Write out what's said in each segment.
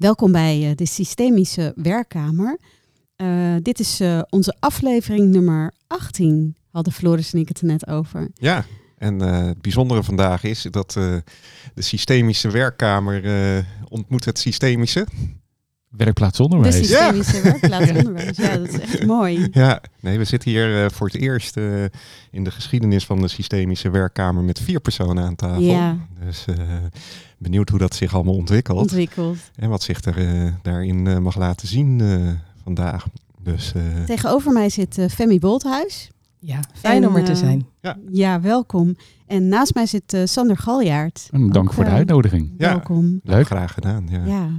Welkom bij uh, de Systemische Werkkamer. Uh, dit is uh, onze aflevering nummer 18, hadden Floris en ik het er net over. Ja, en het bijzondere vandaag is dat de Systemische Werkkamer ontmoet het Systemische. Werkplaatsonderwijs. De systemische ja. werkplaatsonderwijs. Ja, dat is echt mooi. Ja, nee, we zitten hier uh, voor het eerst uh, in de geschiedenis van de systemische werkkamer met vier personen aan tafel. Ja. Dus uh, benieuwd hoe dat zich allemaal ontwikkelt. Ontwikkelt. En wat zich er daarin mag laten zien vandaag. Dus, Tegenover mij zit Femi Bolthuis. Ja, fijn en, om er te zijn. Ja. ja, welkom. En naast mij zit Sander Galjaard. dank Ook, voor de uitnodiging. Ja, welkom. Leuk. Graag gedaan. Ja. ja.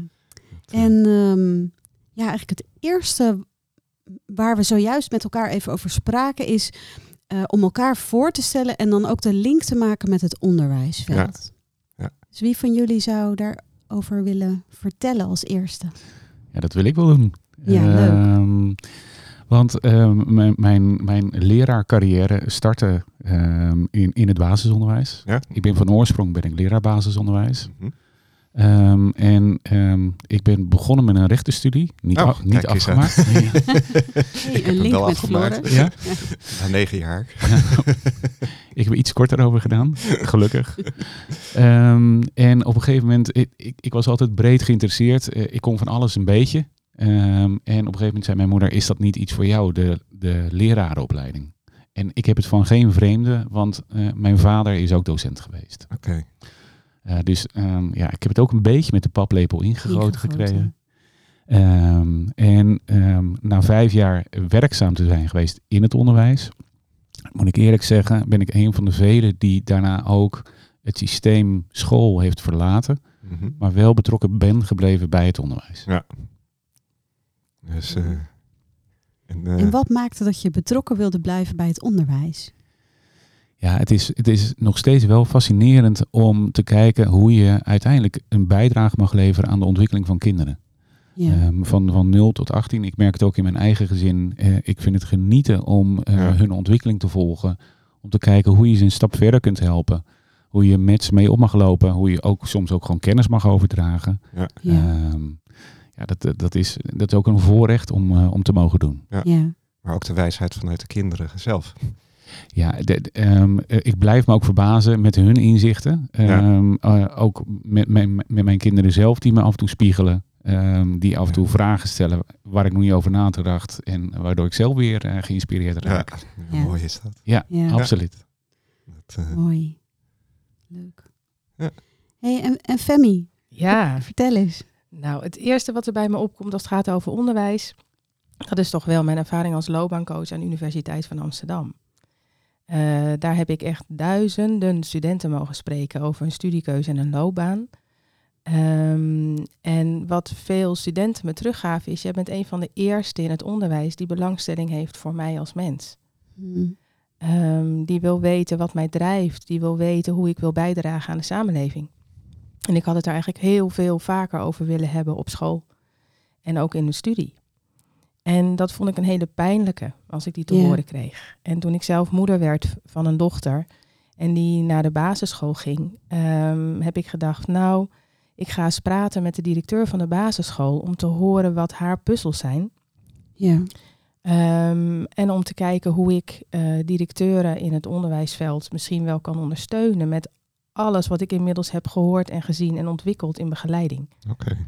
En um, ja, eigenlijk het eerste waar we zojuist met elkaar even over spraken is uh, om elkaar voor te stellen en dan ook de link te maken met het onderwijsveld. Ja. Ja. Dus wie van jullie zou daarover willen vertellen als eerste? Ja, dat wil ik wel doen. Ja, leuk. Want uh, mijn, mijn, mijn leraarcarrière startte in, in het basisonderwijs. Ja. Ik ben van oorsprong ben ik leraar basisonderwijs. Mm -hmm. Um, en um, ik ben begonnen met een rechtenstudie. Niet, oh, af, niet afgemaakt. Nee. hey, een link met Floris. Ja? Na negen jaar. ik heb iets korter over gedaan, gelukkig. Um, en op een gegeven moment, ik, ik, ik was altijd breed geïnteresseerd. Uh, ik kon van alles een beetje. en op een gegeven moment zei mijn moeder, is dat niet iets voor jou, de, de lerarenopleiding? En ik heb het van geen vreemde, want uh, mijn vader is ook docent geweest. Oké. Okay. Uh, dus um, ja, ik heb het ook een beetje met de paplepel ingegoten, gekregen. Um, en um, na vijf jaar werkzaam te zijn geweest in het onderwijs, moet ik eerlijk zeggen, ben ik een van de velen die daarna ook het systeem school heeft verlaten, mm -hmm. maar wel betrokken ben gebleven bij het onderwijs. Ja. Dus, uh, en, uh, en wat maakte dat je betrokken wilde blijven bij het onderwijs? Ja, het is, het is nog steeds wel fascinerend om te kijken hoe je uiteindelijk een bijdrage mag leveren aan de ontwikkeling van kinderen. Ja. Um, van, van 0 tot 18. Ik merk het ook in mijn eigen gezin. Uh, ik vind het genieten om uh, ja. hun ontwikkeling te volgen. Om te kijken hoe je ze een stap verder kunt helpen. Hoe je met ze mee op mag lopen. Hoe je ook soms ook gewoon kennis mag overdragen. Ja, ja. Um, ja dat, dat, is, dat is ook een voorrecht om, uh, om te mogen doen. Ja. ja. Maar ook de wijsheid vanuit de kinderen zelf. Ja, de, um, ik blijf me ook verbazen met hun inzichten. Um, ja. uh, ook met, met, met mijn kinderen zelf die me af en toe spiegelen. Um, die af en toe ja. vragen stellen waar ik nog niet over nagedacht. En waardoor ik zelf weer uh, geïnspireerd raak. Ja, ja. Mooi is dat. Ja, absoluut. Dat, uh... Mooi. Leuk. Hey, en, en Femi, ja. vertel eens. Nou, het eerste wat er bij me opkomt als het gaat over onderwijs... dat is toch wel mijn ervaring als loopbaancoach aan de Universiteit van Amsterdam. Uh, daar heb ik echt duizenden studenten mogen spreken over een studiekeuze en een loopbaan. Um, en wat veel studenten me teruggaven is, jij bent een van de eerste in het onderwijs die belangstelling heeft voor mij als mens. Hmm. Um, die wil weten wat mij drijft, die wil weten hoe ik wil bijdragen aan de samenleving. En ik had het daar eigenlijk heel veel vaker over willen hebben op school en ook in de studie. En dat vond ik een hele pijnlijke als ik die te yeah. horen kreeg. En toen ik zelf moeder werd van een dochter en die naar de basisschool ging, um, heb ik gedacht, nou, ik ga eens praten met de directeur van de basisschool om te horen wat haar puzzels zijn. Ja. Um, en om te kijken hoe ik uh, directeuren in het onderwijsveld misschien wel kan ondersteunen met alles wat ik inmiddels heb gehoord en gezien en ontwikkeld in begeleiding. Oké. Okay.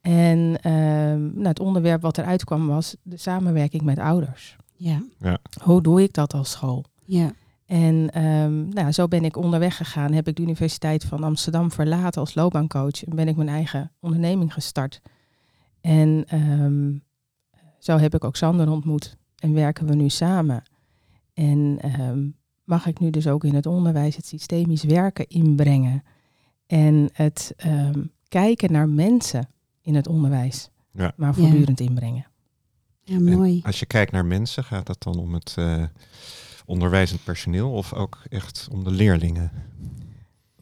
En um, nou, het onderwerp wat eruit kwam was de samenwerking met ouders. Ja. ja. Hoe doe ik dat als school? Ja. En um, nou, zo ben ik onderweg gegaan. Heb ik de Universiteit van Amsterdam verlaten als loopbaancoach. En ben ik mijn eigen onderneming gestart. En um, zo heb ik ook Sander ontmoet. En werken we nu samen. En mag ik nu dus ook in het onderwijs het systemisch werken inbrengen. En het kijken naar mensen in het onderwijs, ja. maar voortdurend ja. inbrengen. Ja, mooi. En als je kijkt naar mensen, gaat het dan om het uh, onderwijzend personeel of ook echt om de leerlingen?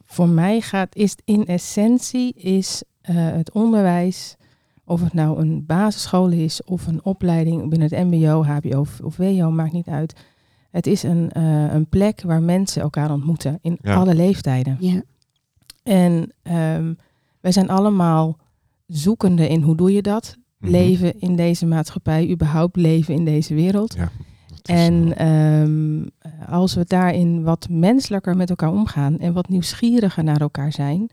Voor mij gaat is in essentie is uh, het onderwijs, of het nou een basisschool is of een opleiding binnen het MBO, HBO of, of WO, maakt niet uit. Het is een, uh, een plek waar mensen elkaar ontmoeten in ja. alle leeftijden. Ja. En um, wij zijn allemaal zoekende in hoe doe je dat? Mhm. Leven in deze maatschappij, überhaupt leven in deze wereld. Ja, En eh, ehm, als we daarin wat menselijker met elkaar omgaan en wat nieuwsgieriger naar elkaar zijn,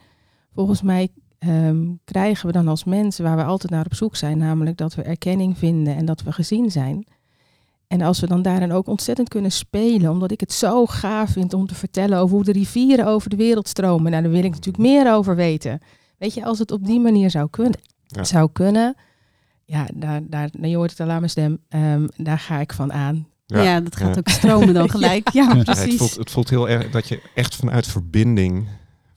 volgens mij ehm, krijgen we dan als mensen waar we altijd naar op zoek zijn, namelijk dat we erkenning vinden en dat we gezien zijn. En als we dan daarin ook ontzettend kunnen spelen, omdat ik het zo gaaf vind om te vertellen over hoe de rivieren over de wereld stromen, nou daar wil ik natuurlijk meer over weten. Weet je, als het op die manier zou kunnen, Ja. zou kunnen ja, daar, daar, nou, je hoort het al aan mijn stem, ehm, daar ga ik van aan. Ja, Ja, dat gaat ja. ook stromen dan gelijk. Ja, Ja, Ja, het, precies. voelt, het voelt heel erg dat je echt vanuit verbinding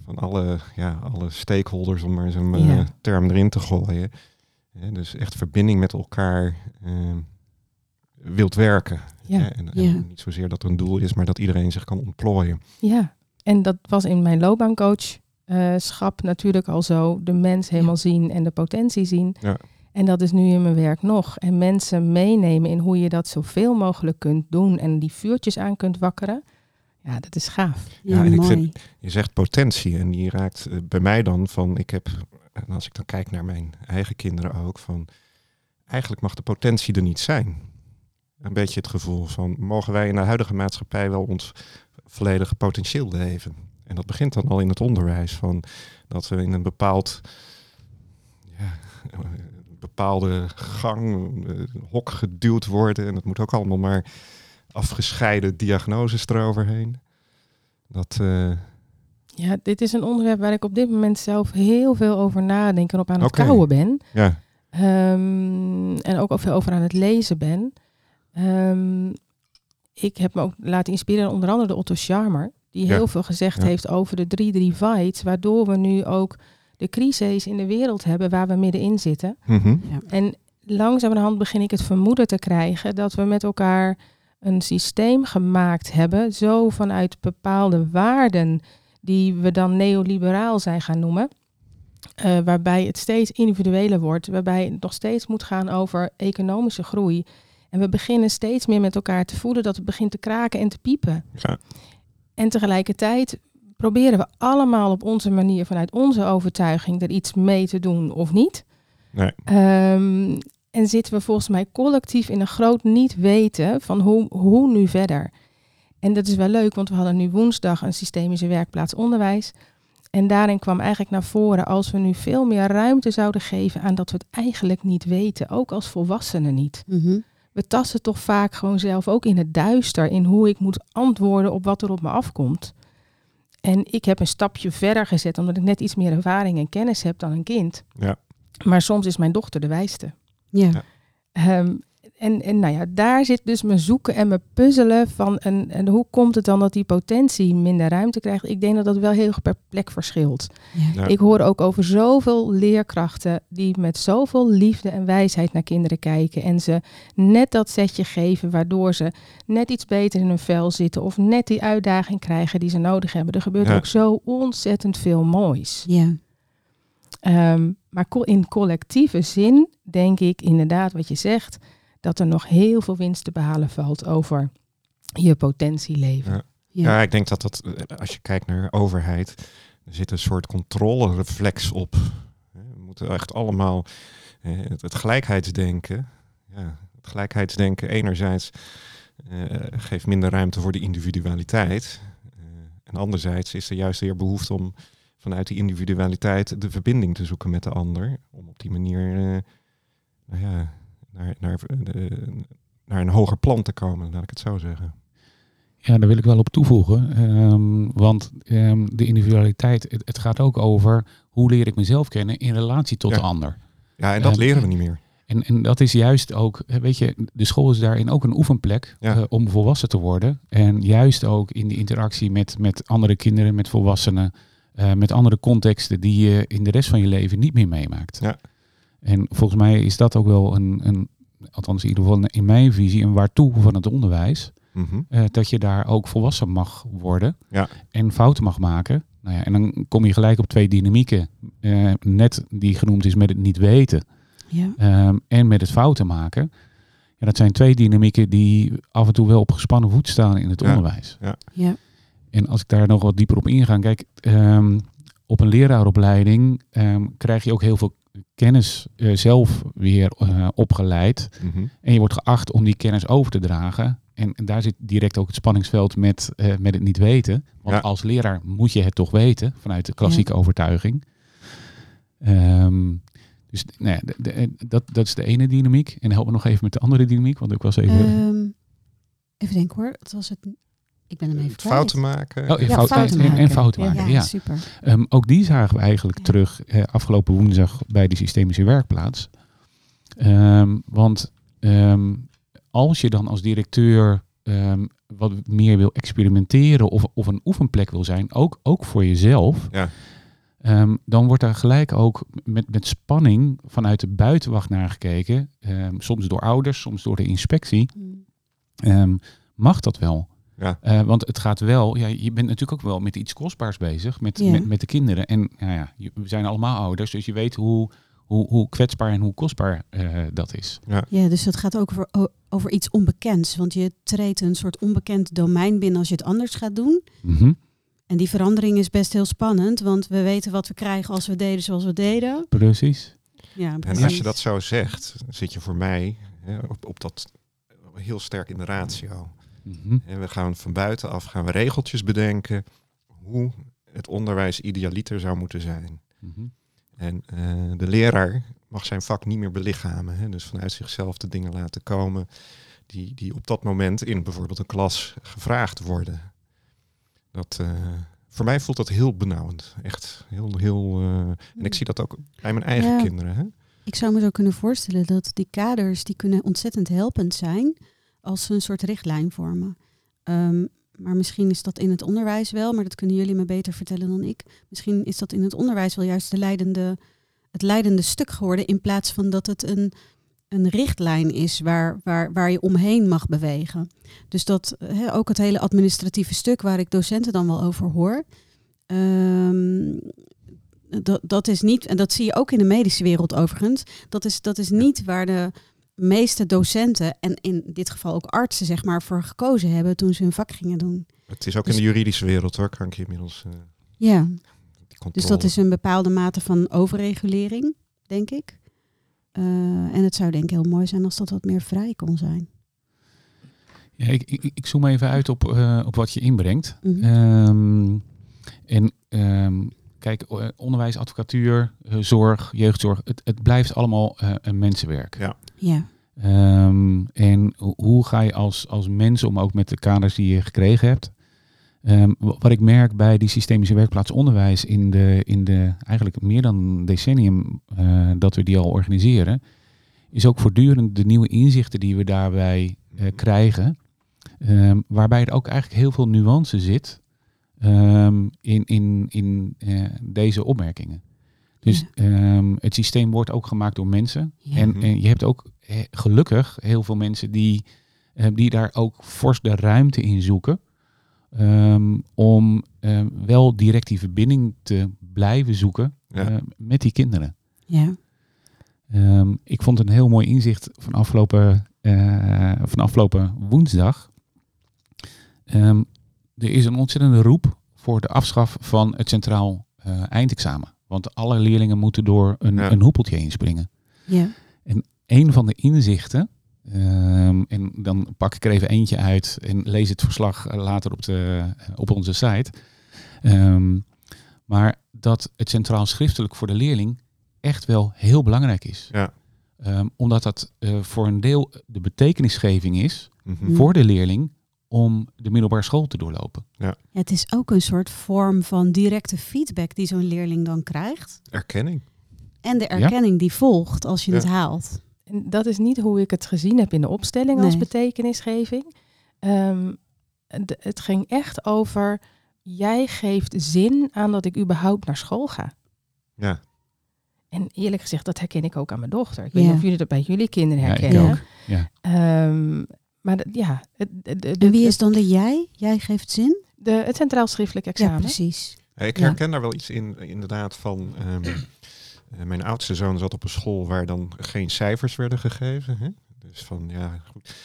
van alle, ja, alle stakeholders, om maar zo'n eh, term erin te gooien. hè, dus echt verbinding met elkaar eh, wilt werken. Ja. hè, en, niet zozeer dat er een doel is, maar dat iedereen zich kan ontplooien. Ja, en dat was in mijn loopbaancoachschap natuurlijk al zo. De mens helemaal zien en de potentie zien. Ja. En dat is nu in mijn werk nog. En mensen meenemen in hoe je dat zoveel mogelijk kunt doen en die vuurtjes aan kunt wakkeren. Ja, dat is gaaf. Ja, Ja, en ik vind- Je zegt potentie en die raakt eh, bij mij dan van, ik heb, en als ik dan kijk naar mijn eigen kinderen ook, van eigenlijk mag de potentie er niet zijn. Een beetje het gevoel van, mogen wij in de huidige maatschappij wel ons volledige potentieel leven? En dat begint dan al in het onderwijs, van dat we in een bepaald, ja, bepaalde gang, eh, hok geduwd worden. En het moet ook allemaal maar afgescheiden diagnoses eroverheen. Dat, eh, Ja, dit is een onderwerp waar ik op dit moment zelf heel veel over nadenk en op aan het Oké. kouwen ben. ja, Ehm, en ook al veel over aan het lezen ben. Ehm, ik heb me ook laten inspireren, onder andere de Otto Scharmer, die Ja. heel veel gezegd Ja. heeft over de drie divides, waardoor we nu ook de crises in de wereld hebben waar we middenin zitten. mhm, En langzamerhand begin ik het vermoeden te krijgen dat we met elkaar een systeem gemaakt hebben, zo vanuit bepaalde waarden die we dan neoliberaal zijn gaan noemen. eh, waarbij het steeds individueler wordt, waarbij het nog steeds moet gaan over economische groei. En we beginnen steeds meer met elkaar te voelen dat het begint te kraken en te piepen. ja, En tegelijkertijd proberen we allemaal op onze manier, vanuit onze overtuiging, er iets mee te doen of niet. nee, Ehm, en zitten we volgens mij collectief in een groot niet weten van hoe, hoe nu verder. En dat is wel leuk, want we hadden nu woensdag een systemische werkplaats onderwijs. En daarin kwam eigenlijk naar voren als we nu veel meer ruimte zouden geven aan dat we het eigenlijk niet weten, ook als volwassenen niet. Mhm. We tasten toch vaak gewoon zelf ook in het duister in hoe ik moet antwoorden op wat er op me afkomt. En ik heb een stapje verder gezet omdat ik net iets meer ervaring en kennis heb dan een kind. Ja. Maar soms is mijn dochter de wijste. Ja. Ja. En, en nou ja, daar zit dus mijn zoeken en mijn puzzelen van en, en hoe komt het dan dat die potentie minder ruimte krijgt? Ik denk dat dat wel heel erg per plek verschilt. Ja. Ja. Ik hoor ook over zoveel leerkrachten die met zoveel liefde en wijsheid naar kinderen kijken en ze net dat setje geven waardoor ze net iets beter in hun vel zitten of net die uitdaging krijgen die ze nodig hebben. Er gebeurt Ja. ook zo ontzettend veel moois. Ja. Ehm, maar co- in collectieve zin denk ik inderdaad wat je zegt, dat er nog heel veel winst te behalen valt over je potentie leven. Ja. Ja. Ja, ik denk dat dat, eh, als je kijkt naar overheid, er zit een soort controlereflex op. We moeten echt allemaal eh, het, gelijkheidsdenken, ja, het gelijkheidsdenken enerzijds eh, geeft minder ruimte voor de individualiteit. En anderzijds is er juist weer behoefte om vanuit die individualiteit de verbinding te zoeken met de ander. Om op die manier nou ja, naar, naar, de, naar een hoger plan te komen, laat ik het zo zeggen. Ja, daar wil ik wel op toevoegen. Ehm, want ehm, de individualiteit, het, het gaat ook over hoe leer ik mezelf kennen in relatie tot Ja. de ander. Ja, en dat Ehm, leren we niet meer. En, en dat is juist ook, weet je, de school is daarin ook een oefenplek Ja. eh, om volwassen te worden. En juist ook in de interactie met, met andere kinderen, met volwassenen, eh, met andere contexten die je in de rest van je leven niet meer meemaakt. Ja. En volgens mij is dat ook wel een, een, althans in ieder geval in mijn visie, een waartoe van het onderwijs. Mhm. eh, dat je daar ook volwassen mag worden Ja. en fouten mag maken. Nou ja, en dan kom je gelijk op twee dynamieken. eh, net die genoemd is met het niet weten. Ja. Ehm, en met het fouten maken. Ja, dat zijn twee dynamieken die af en toe wel op gespannen voet staan in het Ja. onderwijs. Ja. En als ik daar nog wat dieper op inga, kijk, ehm, op een leraaropleiding ehm, krijg je ook heel veel kennis eh, zelf weer eh, opgeleid. Mhm. En je wordt geacht om die kennis over te dragen. En, en daar zit direct ook het spanningsveld met, eh, met het niet weten. Want Ja. als leraar moet je het toch weten, vanuit de klassieke overtuiging. Ehm, dus nou ja, de- de- dat, dat is de ene dynamiek. En help me nog even met de andere dynamiek, want ik was even... Ehm, even denken hoor. Het was het. Ik ben hem even kwijt. Fouten maken. Oh, en Ja, fouten, fouten en- en, maken. fouten Ja, maken, Ja, ja. super. Ehm, ook die zagen we eigenlijk Ja. terug eh, afgelopen woensdag bij de systemische werkplaats. Ehm, want ehm, als je dan als directeur ehm, wat meer wil experimenteren of, of een oefenplek wil zijn, ook, ook voor jezelf, Ja. ehm, dan wordt daar gelijk ook met, met spanning vanuit de buitenwacht naar gekeken. Ehm, soms door ouders, soms door de inspectie. Mm. Ehm, mag dat wel? Ja. Eh, want het gaat wel, ja, je bent natuurlijk ook wel met iets kostbaars bezig, met, Ja. met, met de kinderen. En nou ja, we zijn allemaal ouders, dus je weet hoe, hoe, hoe kwetsbaar en hoe kostbaar eh, dat is. Ja, dus dat gaat ook over, over iets onbekends. Want je treedt een soort onbekend domein binnen als je het anders gaat doen. Mhm. En die verandering is best heel spannend. Want we weten wat we krijgen als we deden zoals we deden. Precies. Ja, En precies. als je dat zo zegt, zit je voor mij hè, op, op dat heel sterk in de ratio. Mhm. En we gaan van buitenaf gaan we regeltjes bedenken hoe het onderwijs idealiter zou moeten zijn. Mhm. En eh, de leraar mag zijn vak niet meer belichamen. Hè? Dus vanuit zichzelf de dingen laten komen die, die op dat moment in bijvoorbeeld een klas gevraagd worden. Dat, eh, voor mij voelt dat heel benauwend. Echt heel, heel. eh, en ik zie dat ook bij mijn eigen Ja. kinderen. Hè? Ik zou me zo kunnen voorstellen dat die kaders die kunnen ontzettend helpend zijn als ze een soort richtlijn vormen. Ehm, maar misschien is dat in het onderwijs wel, maar dat kunnen jullie me beter vertellen dan ik. Misschien is dat in het onderwijs wel juist de leidende, het leidende stuk geworden in plaats van dat het een, een richtlijn is waar, waar, waar je omheen mag bewegen. Dus dat ook het hele administratieve stuk waar ik docenten dan wel over hoor. ehm, dat, dat is niet, en dat zie je ook in de medische wereld overigens, dat is, dat is niet waar de meeste docenten en in dit geval ook artsen zeg maar voor gekozen hebben toen ze hun vak gingen doen. Het is ook Dus- in de juridische wereld hoor, kan ik je inmiddels. eh, Ja, dus dat is een bepaalde mate van overregulering, denk ik. Eh, en het zou denk ik heel mooi zijn als dat wat meer vrij kon zijn. Ja, ik, ik, ik zoom even uit op, eh, op wat je inbrengt. Mhm. Ehm, en ehm, kijk, eh, onderwijs, advocatuur, eh, zorg, jeugdzorg, het, het blijft allemaal eh, een mensenwerk. Ja. Ja, Ehm, en ho- hoe ga je als, als mens om ook met de kaders die je gekregen hebt? Ehm, wa- wat ik merk bij die systemische werkplaats onderwijs in de, in de eigenlijk meer dan een decennium eh, dat we die al organiseren, is ook voortdurend de nieuwe inzichten die we daarbij eh, krijgen. Ehm, waarbij er ook eigenlijk heel veel nuance zit ehm, in, in, in eh, deze opmerkingen. Dus ehm, het systeem wordt ook gemaakt door mensen. Ja. En, Mhm. en je hebt ook eh, gelukkig heel veel mensen die, eh, die daar ook fors de ruimte in zoeken. ehm, om wel direct die verbinding te blijven zoeken Ja. eh, met die kinderen. ja, Ehm, ik vond een heel mooi inzicht van afgelopen, eh, van afgelopen woensdag. Er is een ontzettende roep voor de afschaf van het centraal eh, eindexamen. Want alle leerlingen moeten door een, Ja. een hoepeltje heen springen. ja, Een van de inzichten, ehm, en dan pak ik er even eentje uit en lees het verslag eh, later op, de, op onze site. Ehm, maar dat het centraal schriftelijk voor de leerling echt wel heel belangrijk is. Ja. Ehm, omdat dat eh, voor een deel de betekenisgeving is Mhm. Voor de leerling om de middelbare school te doorlopen. Ja, het is ook een soort vorm van directe feedback die zo'n leerling dan krijgt. Erkenning. En de erkenning die volgt als je Ja. het haalt. En dat is niet hoe ik het gezien heb in de opstelling als betekenisgeving. Ehm, het ging echt over, jij geeft zin aan dat ik überhaupt naar school ga. Ja. En eerlijk gezegd, dat herken ik ook aan mijn dochter. Ik weet Ja. niet of jullie dat bij jullie kinderen Ja, ik herkennen. ook. Ja. Ehm, maar ja, En wie is dan de jij? Jij geeft zin? de, het centraal schriftelijk examen? Ja, precies. Ik Ja. herken daar wel iets in, inderdaad, van. ehm, eh, mijn oudste zoon zat op een school waar dan geen cijfers werden gegeven. Hè? Dus van ja, goed.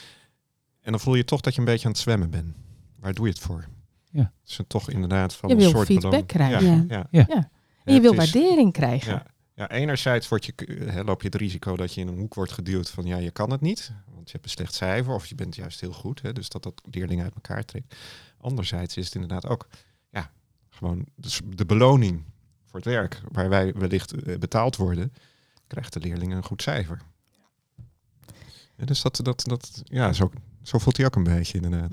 En dan voel je toch dat je een beetje aan het zwemmen bent. Waar doe je het voor? Ja. Dus toch inderdaad van Je een wil soort feedback beloning. krijgen. Ja, Ja. ja. Ja. En je wil is- waardering krijgen. Ja. ja, enerzijds word je, hè, loop je het risico dat je in een hoek wordt geduwd van ja, je kan het niet, want je hebt een slecht cijfer of je bent juist heel goed, hè, dus dat dat leerlingen uit elkaar trekt. Anderzijds is het inderdaad ook ja, gewoon de, beloning voor het werk waar wij wellicht eh, betaald worden, krijgt de leerling een goed cijfer. Ja, dus dat, dat, dat, ja, zo, zo voelt hij ook een beetje inderdaad.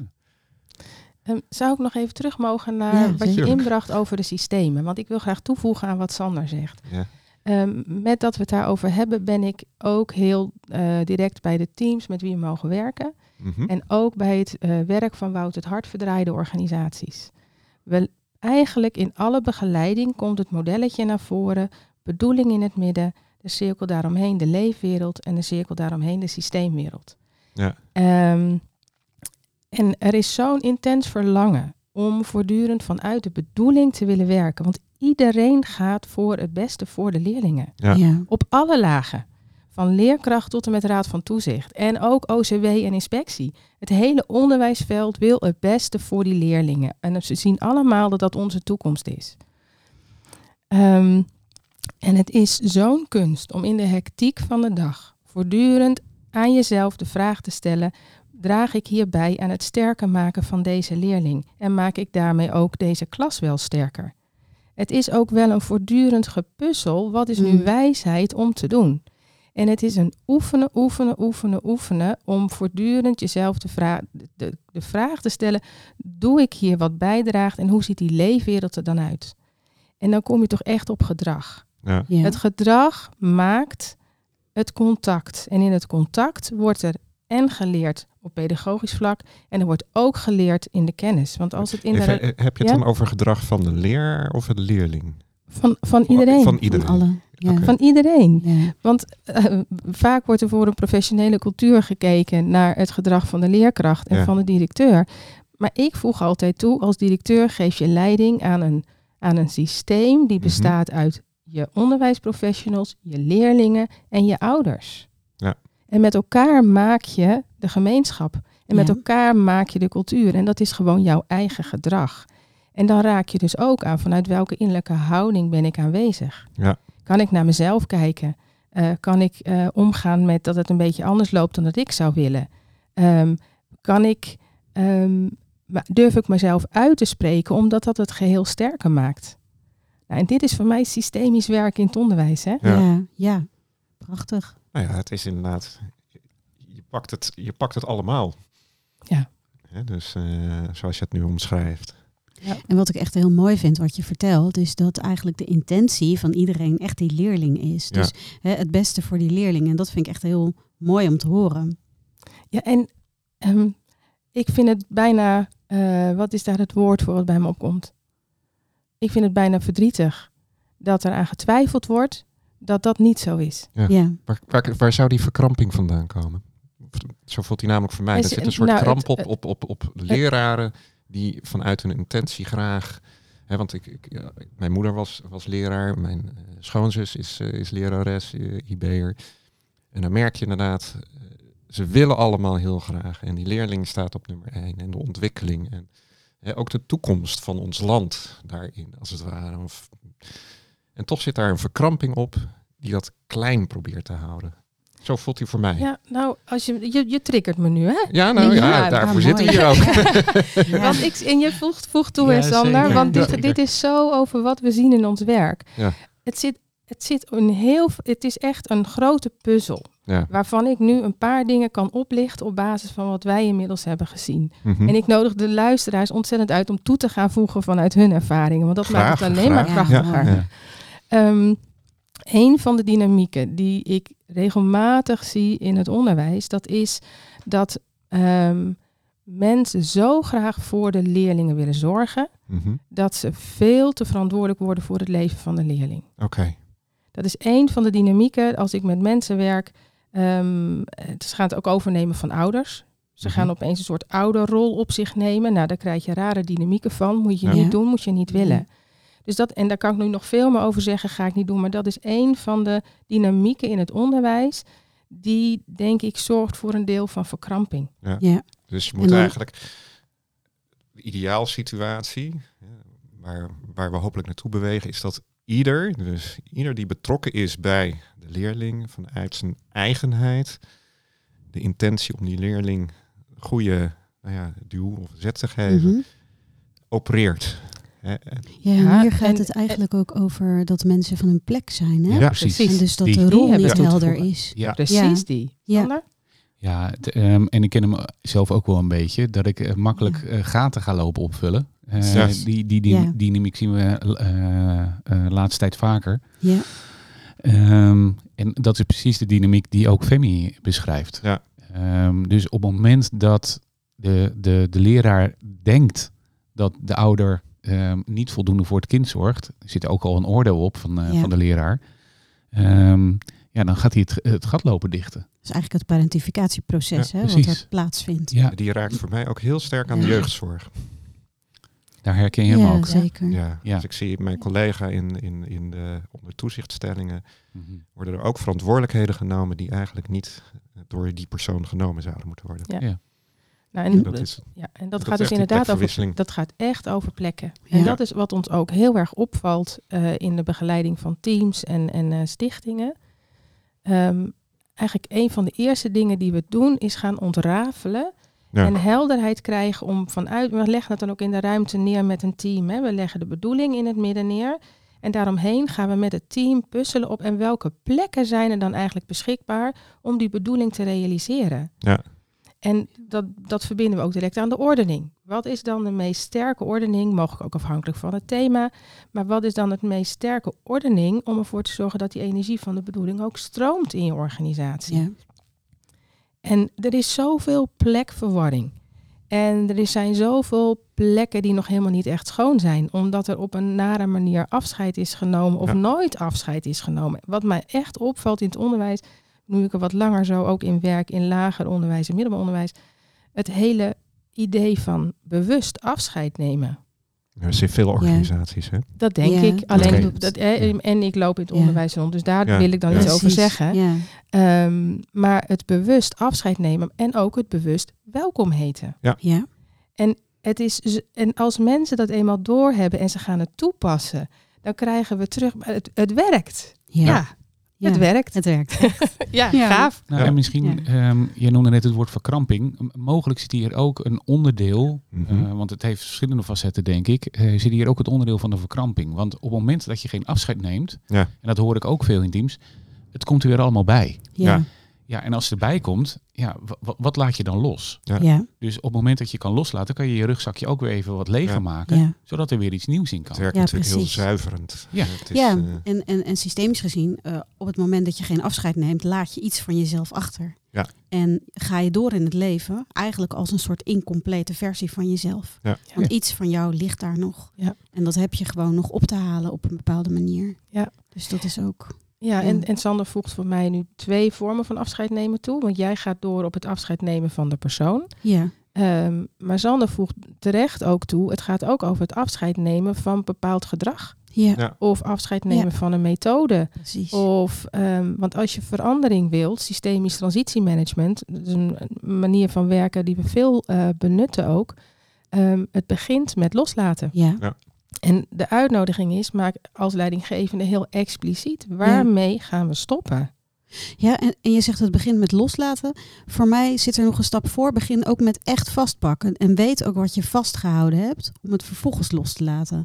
Ehm, zou ik nog even terug mogen naar Ja, wat je inbracht over de systemen? Want ik wil graag toevoegen aan wat Sander zegt. Ja. Ehm, met dat we het daarover hebben, ben ik ook heel eh, direct bij de teams met wie we mogen werken. Mhm. En ook bij het eh, werk van Wout het Hart verdraaide organisaties. We, eigenlijk in alle begeleiding komt het modelletje naar voren, bedoeling in het midden, de cirkel daaromheen de leefwereld en de cirkel daaromheen de systeemwereld. Ja. Ehm, en er is zo'n intens verlangen om voortdurend vanuit de bedoeling te willen werken. Want iedereen gaat voor het beste voor de leerlingen. Ja. Ja. Op alle lagen. Van leerkracht tot en met raad van toezicht. En ook OCW en inspectie. Het hele onderwijsveld wil het beste voor die leerlingen. En ze zien allemaal dat dat onze toekomst is. Ehm, en het is zo'n kunst om in de hectiek van de dag voortdurend aan jezelf de vraag te stellen: draag ik hierbij aan het sterker maken van deze leerling? En maak ik daarmee ook deze klas wel sterker? Het is ook wel een voortdurend gepuzzel. Wat is nu Mm. wijsheid om te doen? En het is een oefenen, oefenen, oefenen, oefenen om voortdurend jezelf de, vra- de, de vraag te stellen: doe ik hier wat bijdraagt en hoe ziet die leefwereld er dan uit? En dan kom je toch echt op gedrag. Ja. Ja. Het gedrag maakt het contact. En in het contact wordt er en geleerd op pedagogisch vlak en er wordt ook geleerd in de kennis. Want als het in de, Even, eh, heb je het Ja? dan over gedrag van de leraar of de leerling? van, van iedereen. Van Van iedereen. alle. Ja. Van iedereen. Ja. Want eh, vaak wordt er voor een professionele cultuur gekeken naar het gedrag van de leerkracht en Ja. van de directeur. Maar ik voeg altijd toe, als directeur geef je leiding aan een, aan een systeem die Mhm. bestaat uit je onderwijsprofessionals, je leerlingen en je ouders. En met elkaar maak je de gemeenschap. En met Ja. elkaar maak je de cultuur. En dat is gewoon jouw eigen gedrag. En dan raak je dus ook aan vanuit welke innerlijke houding ben ik aanwezig. Ja. Kan ik naar mezelf kijken? Eh, kan ik eh, omgaan met dat het een beetje anders loopt dan dat ik zou willen? Ehm, kan ik, ehm, ma- durf ik mezelf uit te spreken omdat dat het geheel sterker maakt? Nou, en dit is voor mij systemisch werk in het onderwijs. Hè? Ja. Ja. ja, prachtig. Nou ja, het is inderdaad. Je pakt het, je pakt het allemaal. Ja. Hè, dus eh, zoals je het nu omschrijft. En wat ik echt heel mooi vind wat je vertelt, is dat eigenlijk de intentie van iedereen echt die leerling is. Ja. Dus hè, het beste voor die leerling. En dat vind ik echt heel mooi om te horen. Ja, en ehm, ik vind het bijna, eh, wat is daar het woord voor wat bij me opkomt? Ik vind het bijna verdrietig dat er aan getwijfeld wordt dat dat niet zo is. Ja. Ja, Waar, waar, waar zou die verkramping vandaan komen? Zo voelt hij namelijk voor mij. Er zit een soort nou, kramp het- op, op, op, op leraren die vanuit hun intentie graag. Hè, want ik, ik, ja, mijn moeder was, was leraar, mijn eh, schoonzus is, eh, is lerares, eh, IB'er. En dan merk je inderdaad, ze willen allemaal heel graag. En die leerling staat op nummer één. En de ontwikkeling. En hè, ook de toekomst van ons land daarin, als het ware. Of, en toch zit daar een verkramping op die dat klein probeert te houden. Zo voelt hij voor mij. Ja, Ja, nou, als je, je, je triggert me nu, hè? nou ja, Ja, daarvoor nou, zitten we hier ook. ja. Want ik, en je voegt, voegt toe, Ja, hè, Sander, zeker. want dit, dit is zo over wat we zien in ons werk. Ja. Het, zit, het, zit een heel, het is echt een grote puzzel, Ja. waarvan ik nu een paar dingen kan oplichten op basis van wat wij inmiddels hebben gezien. Mhm. En ik nodig de luisteraars ontzettend uit om toe te gaan voegen vanuit hun ervaringen, want dat Graag, maakt het alleen maar krachtiger. Ehm, een van de dynamieken die ik regelmatig zie in het onderwijs, dat is dat ehm, mensen zo graag voor de leerlingen willen zorgen, Mhm. dat ze veel te verantwoordelijk worden voor het leven van de leerling. Oké. Dat is één van de dynamieken als ik met mensen werk. ehm, het gaat ook overnemen van ouders. Ze Mhm. gaan opeens een soort ouderrol op zich nemen. Nou, daar krijg je rare dynamieken van. Moet je Ja. niet doen, moet je niet willen. Dus dat, en daar kan ik nu nog veel meer over zeggen, ga ik niet doen. Maar dat is één van de dynamieken in het onderwijs. Die, denk ik, zorgt voor een deel van verkramping. ja. Dus je moet dan- eigenlijk de ideaalsituatie, ja, waar, waar we hopelijk naartoe bewegen, is dat ieder, dus ieder die betrokken is bij de leerling vanuit zijn eigenheid, de intentie om die leerling goede nou ja, duw of zet te geven, Mhm. opereert. En- Ja, hier gaat het eigenlijk ook over dat mensen van hun plek zijn. Hè? Ja, precies. En dus dat Die- de die rol niet helder is. Ja, Precies die. Ja. Ja, ehm, en ik ken hem zelf ook wel een beetje, dat ik eh, makkelijk Ja. eh, gaten ga lopen opvullen. Eh, Ja. Die, die, dynamiek zien we eh eh, laatste tijd vaker. Ja, Ehm, en dat is precies de dynamiek die ook Femi beschrijft. Ja. Ehm, dus op het moment dat de, de, de leraar denkt dat de ouder ehm, niet voldoende voor het kind zorgt, zit er ook al een oordeel op van, eh, Ja. van de leraar. Ehm, ja, dan gaat hij het, het gat lopen dichten. dat is eigenlijk het parentificatieproces Ja, hè, wat er plaatsvindt. Ja, Die raakt voor mij ook heel sterk aan de jeugdzorg. daar herken je hem Ja, ook. zeker. Ja. Ja. Dus ik zie mijn collega in, in, in de, onder toezichtstellingen Mhm. worden er ook verantwoordelijkheden genomen die eigenlijk niet door die persoon genomen zouden moeten worden. Ja. Ja. Nou, en, Dat is, ja, en dat, dat gaat dus inderdaad over, dat gaat echt over plekken. Ja. En dat is wat ons ook heel erg opvalt eh, in de begeleiding van teams en, en eh, stichtingen. Ehm, eigenlijk een van de eerste dingen die we doen is gaan ontrafelen ja. en helderheid krijgen om vanuit, we leggen het dan ook in de ruimte neer met een team. Hè. We leggen de bedoeling in het midden neer. En daaromheen gaan we met het team puzzelen op en welke plekken zijn er dan eigenlijk beschikbaar om die bedoeling te realiseren. Ja. En dat, dat verbinden we ook direct aan de ordening. Wat is dan de meest sterke ordening, mogelijk ook afhankelijk van het thema, maar wat is dan het meest sterke ordening om ervoor te zorgen dat die energie van de bedoeling ook stroomt in je organisatie? Ja. En er is zoveel plekverwarring. En er zijn zoveel plekken die nog helemaal niet echt schoon zijn. Omdat er op een nare manier afscheid is genomen of Ja. nooit afscheid is genomen. Wat mij echt opvalt in het onderwijs, nu ik er wat langer zo ook in werk in lager onderwijs en middelbaar onderwijs. Het hele idee van bewust afscheid nemen. Er zijn veel organisaties, hè? Dat denk Ja, ik. dat Alleen dat, eh, en ik loop in het Ja. onderwijs rond, dus daar Ja. wil ik dan Ja. iets over zeggen. Ja. Ehm, maar het bewust afscheid nemen en ook het bewust welkom heten. Ja. Het is, en als mensen dat eenmaal doorhebben en ze gaan het toepassen, dan krijgen we terug. maar Het, het werkt. Ja. Ja, het werkt. Het werkt. Ja, Ja. gaaf. Nou, en misschien, Ja. ehm, je noemde net het woord verkramping. Mogelijk zit hier ook een onderdeel, Mhm. eh, want het heeft verschillende facetten, denk ik. eh, zit hier ook het onderdeel van de verkramping. Want op het moment dat je geen afscheid neemt, Ja. en dat hoor ik ook veel in teams, het komt er weer allemaal bij. Ja. Ja. En als het erbij komt, ja, wa- wa- wat laat je dan los? Ja. Ja. Dus op het moment dat je kan loslaten, kan je je rugzakje ook weer even wat leger Ja. maken, Ja. zodat er weer iets nieuws in kan. Het werkt Ja, natuurlijk heel zuiverend. Ja. Het is, ja, eh, en, en, en systemisch gezien, eh, op het moment dat je geen afscheid neemt, laat je iets van jezelf achter. Ja. En ga je door in het leven, eigenlijk als een soort incomplete versie van jezelf. Ja. Want iets van jou ligt daar nog. Ja. En dat heb je gewoon nog op te halen op een bepaalde manier. Ja. Dus dat is ook. Ja, Ja. en, en Sander voegt voor mij nu twee vormen van afscheid nemen toe. Want jij gaat door op het afscheid nemen van de persoon. Ja, Ehm, maar Sander voegt terecht ook toe, het gaat ook over het afscheid nemen van bepaald gedrag. ja, Ja. Of afscheid nemen Ja. van een methode. precies. Of, ehm, want als je verandering wilt, systemisch transitiemanagement, dat is een een manier van werken die we veel eh, benutten ook. Ehm, het begint met loslaten. Ja, En de uitnodiging is, maak als leidinggevende heel expliciet, waarmee gaan we stoppen? ja en, en je zegt het begint met loslaten. Voor mij zit er nog een stap voor. Begin ook met echt vastpakken. En weet ook wat je vastgehouden hebt, om het vervolgens los te laten.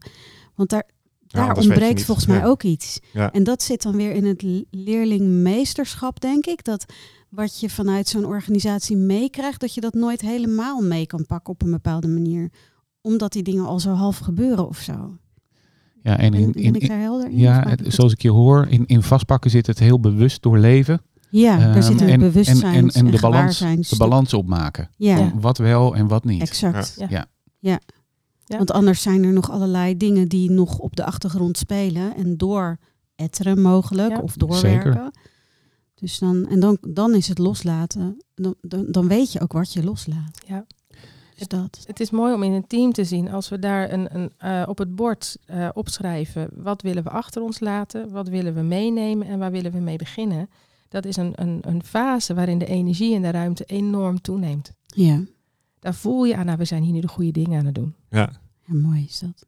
Want daar, daar ontbreekt volgens mij Ja. ook iets. Ja. En dat zit dan weer in het leerlingmeesterschap, denk ik. Dat wat je vanuit zo'n organisatie meekrijgt, dat je dat nooit helemaal mee kan pakken op een bepaalde manier. Omdat die dingen al zo half gebeuren of zo. Ja, en in, ben in, ik in- daar helder in? ja, het- zoals ik je hoor, in, in vastpakken zit het heel bewust doorleven. ja, daar Ehm, zit een en- bewustzijn en, en, en de balans, de balans opmaken. Ja. Wat wel en wat niet. exact. Ja. Ja. Ja. Ja. Want anders zijn er nog allerlei dingen die nog op de achtergrond spelen. En door etteren mogelijk Ja. of doorwerken. Zeker. Dus dan, en dan, dan is het loslaten. Dan, dan, dan weet je ook wat je loslaat. Ja. Dus dat. Het is mooi om in een team te zien als we daar een, een, eh, op het bord eh, opschrijven. Wat willen we achter ons laten? Wat willen we meenemen? En waar willen we mee beginnen? Dat is een, een, een fase waarin de energie in de ruimte enorm toeneemt. Ja. Daar voel je aan, nou, we zijn hier nu de goede dingen aan het doen. Ja. ja, mooi is dat.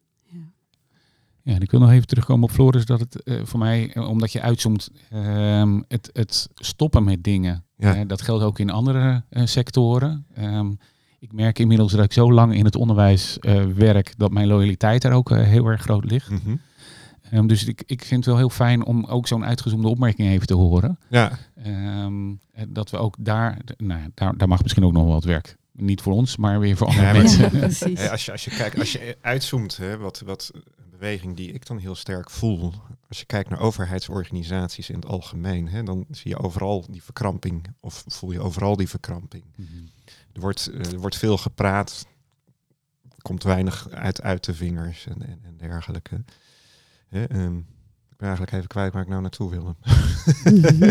Ja, en ik wil nog even terugkomen op Floris, dat het uh, voor mij, omdat je uitzoomt, uh, het, het stoppen met dingen. Ja. dat geldt ook in andere sectoren. Um, ik merk inmiddels dat ik zo lang in het onderwijs werk, dat mijn loyaliteit daar ook heel erg groot ligt. Mhm. Um, dus ik, ik vind het wel heel fijn om ook zo'n uitgezoomde opmerking even te horen. Ja. Um, dat we ook daar, nou, daar, daar mag misschien ook nog wel wat werk. Niet voor ons, maar weer voor andere Ja, mensen. precies. als, je, als je kijkt, als je uitzoomt, hè, wat, wat een beweging die ik dan heel sterk voel. Als je kijkt naar overheidsorganisaties in het algemeen, hè, dan zie je overal die verkramping. Of voel je overal die verkramping. Mhm. Er wordt, eh, er wordt veel gepraat. Komt weinig uit, uit de vingers en, en, en dergelijke. Hè, um, ik ben eigenlijk even kwijt waar ik nou naartoe wilde.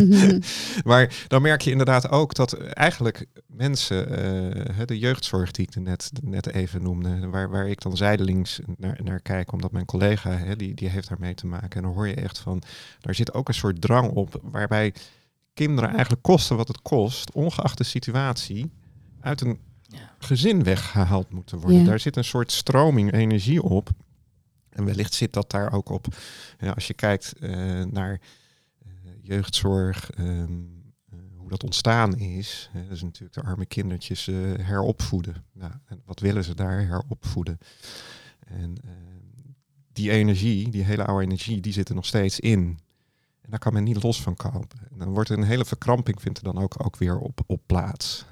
maar dan merk je inderdaad ook dat eigenlijk mensen, uh, de jeugdzorg die ik net, net even noemde, waar, waar ik dan zijdelings naar, naar kijk, omdat mijn collega, hè, die, die heeft daarmee te maken. En dan hoor je echt van, daar zit ook een soort drang op, waarbij kinderen eigenlijk kosten wat het kost, ongeacht de situatie, uit een gezin weggehaald moeten worden. Ja. Daar zit een soort stroming energie op. En wellicht zit dat daar ook op. Ja, als je kijkt uh, naar uh, jeugdzorg, um, uh, hoe dat ontstaan is. Hè, dat is natuurlijk de arme kindertjes heropvoeden. Nou, en wat willen ze daar? Heropvoeden. En ehm, die energie, die hele oude energie, die zit er nog steeds in. En daar kan men niet los van komen. En dan wordt er een hele verkramping, vindt er dan ook, ook weer op, op plaats.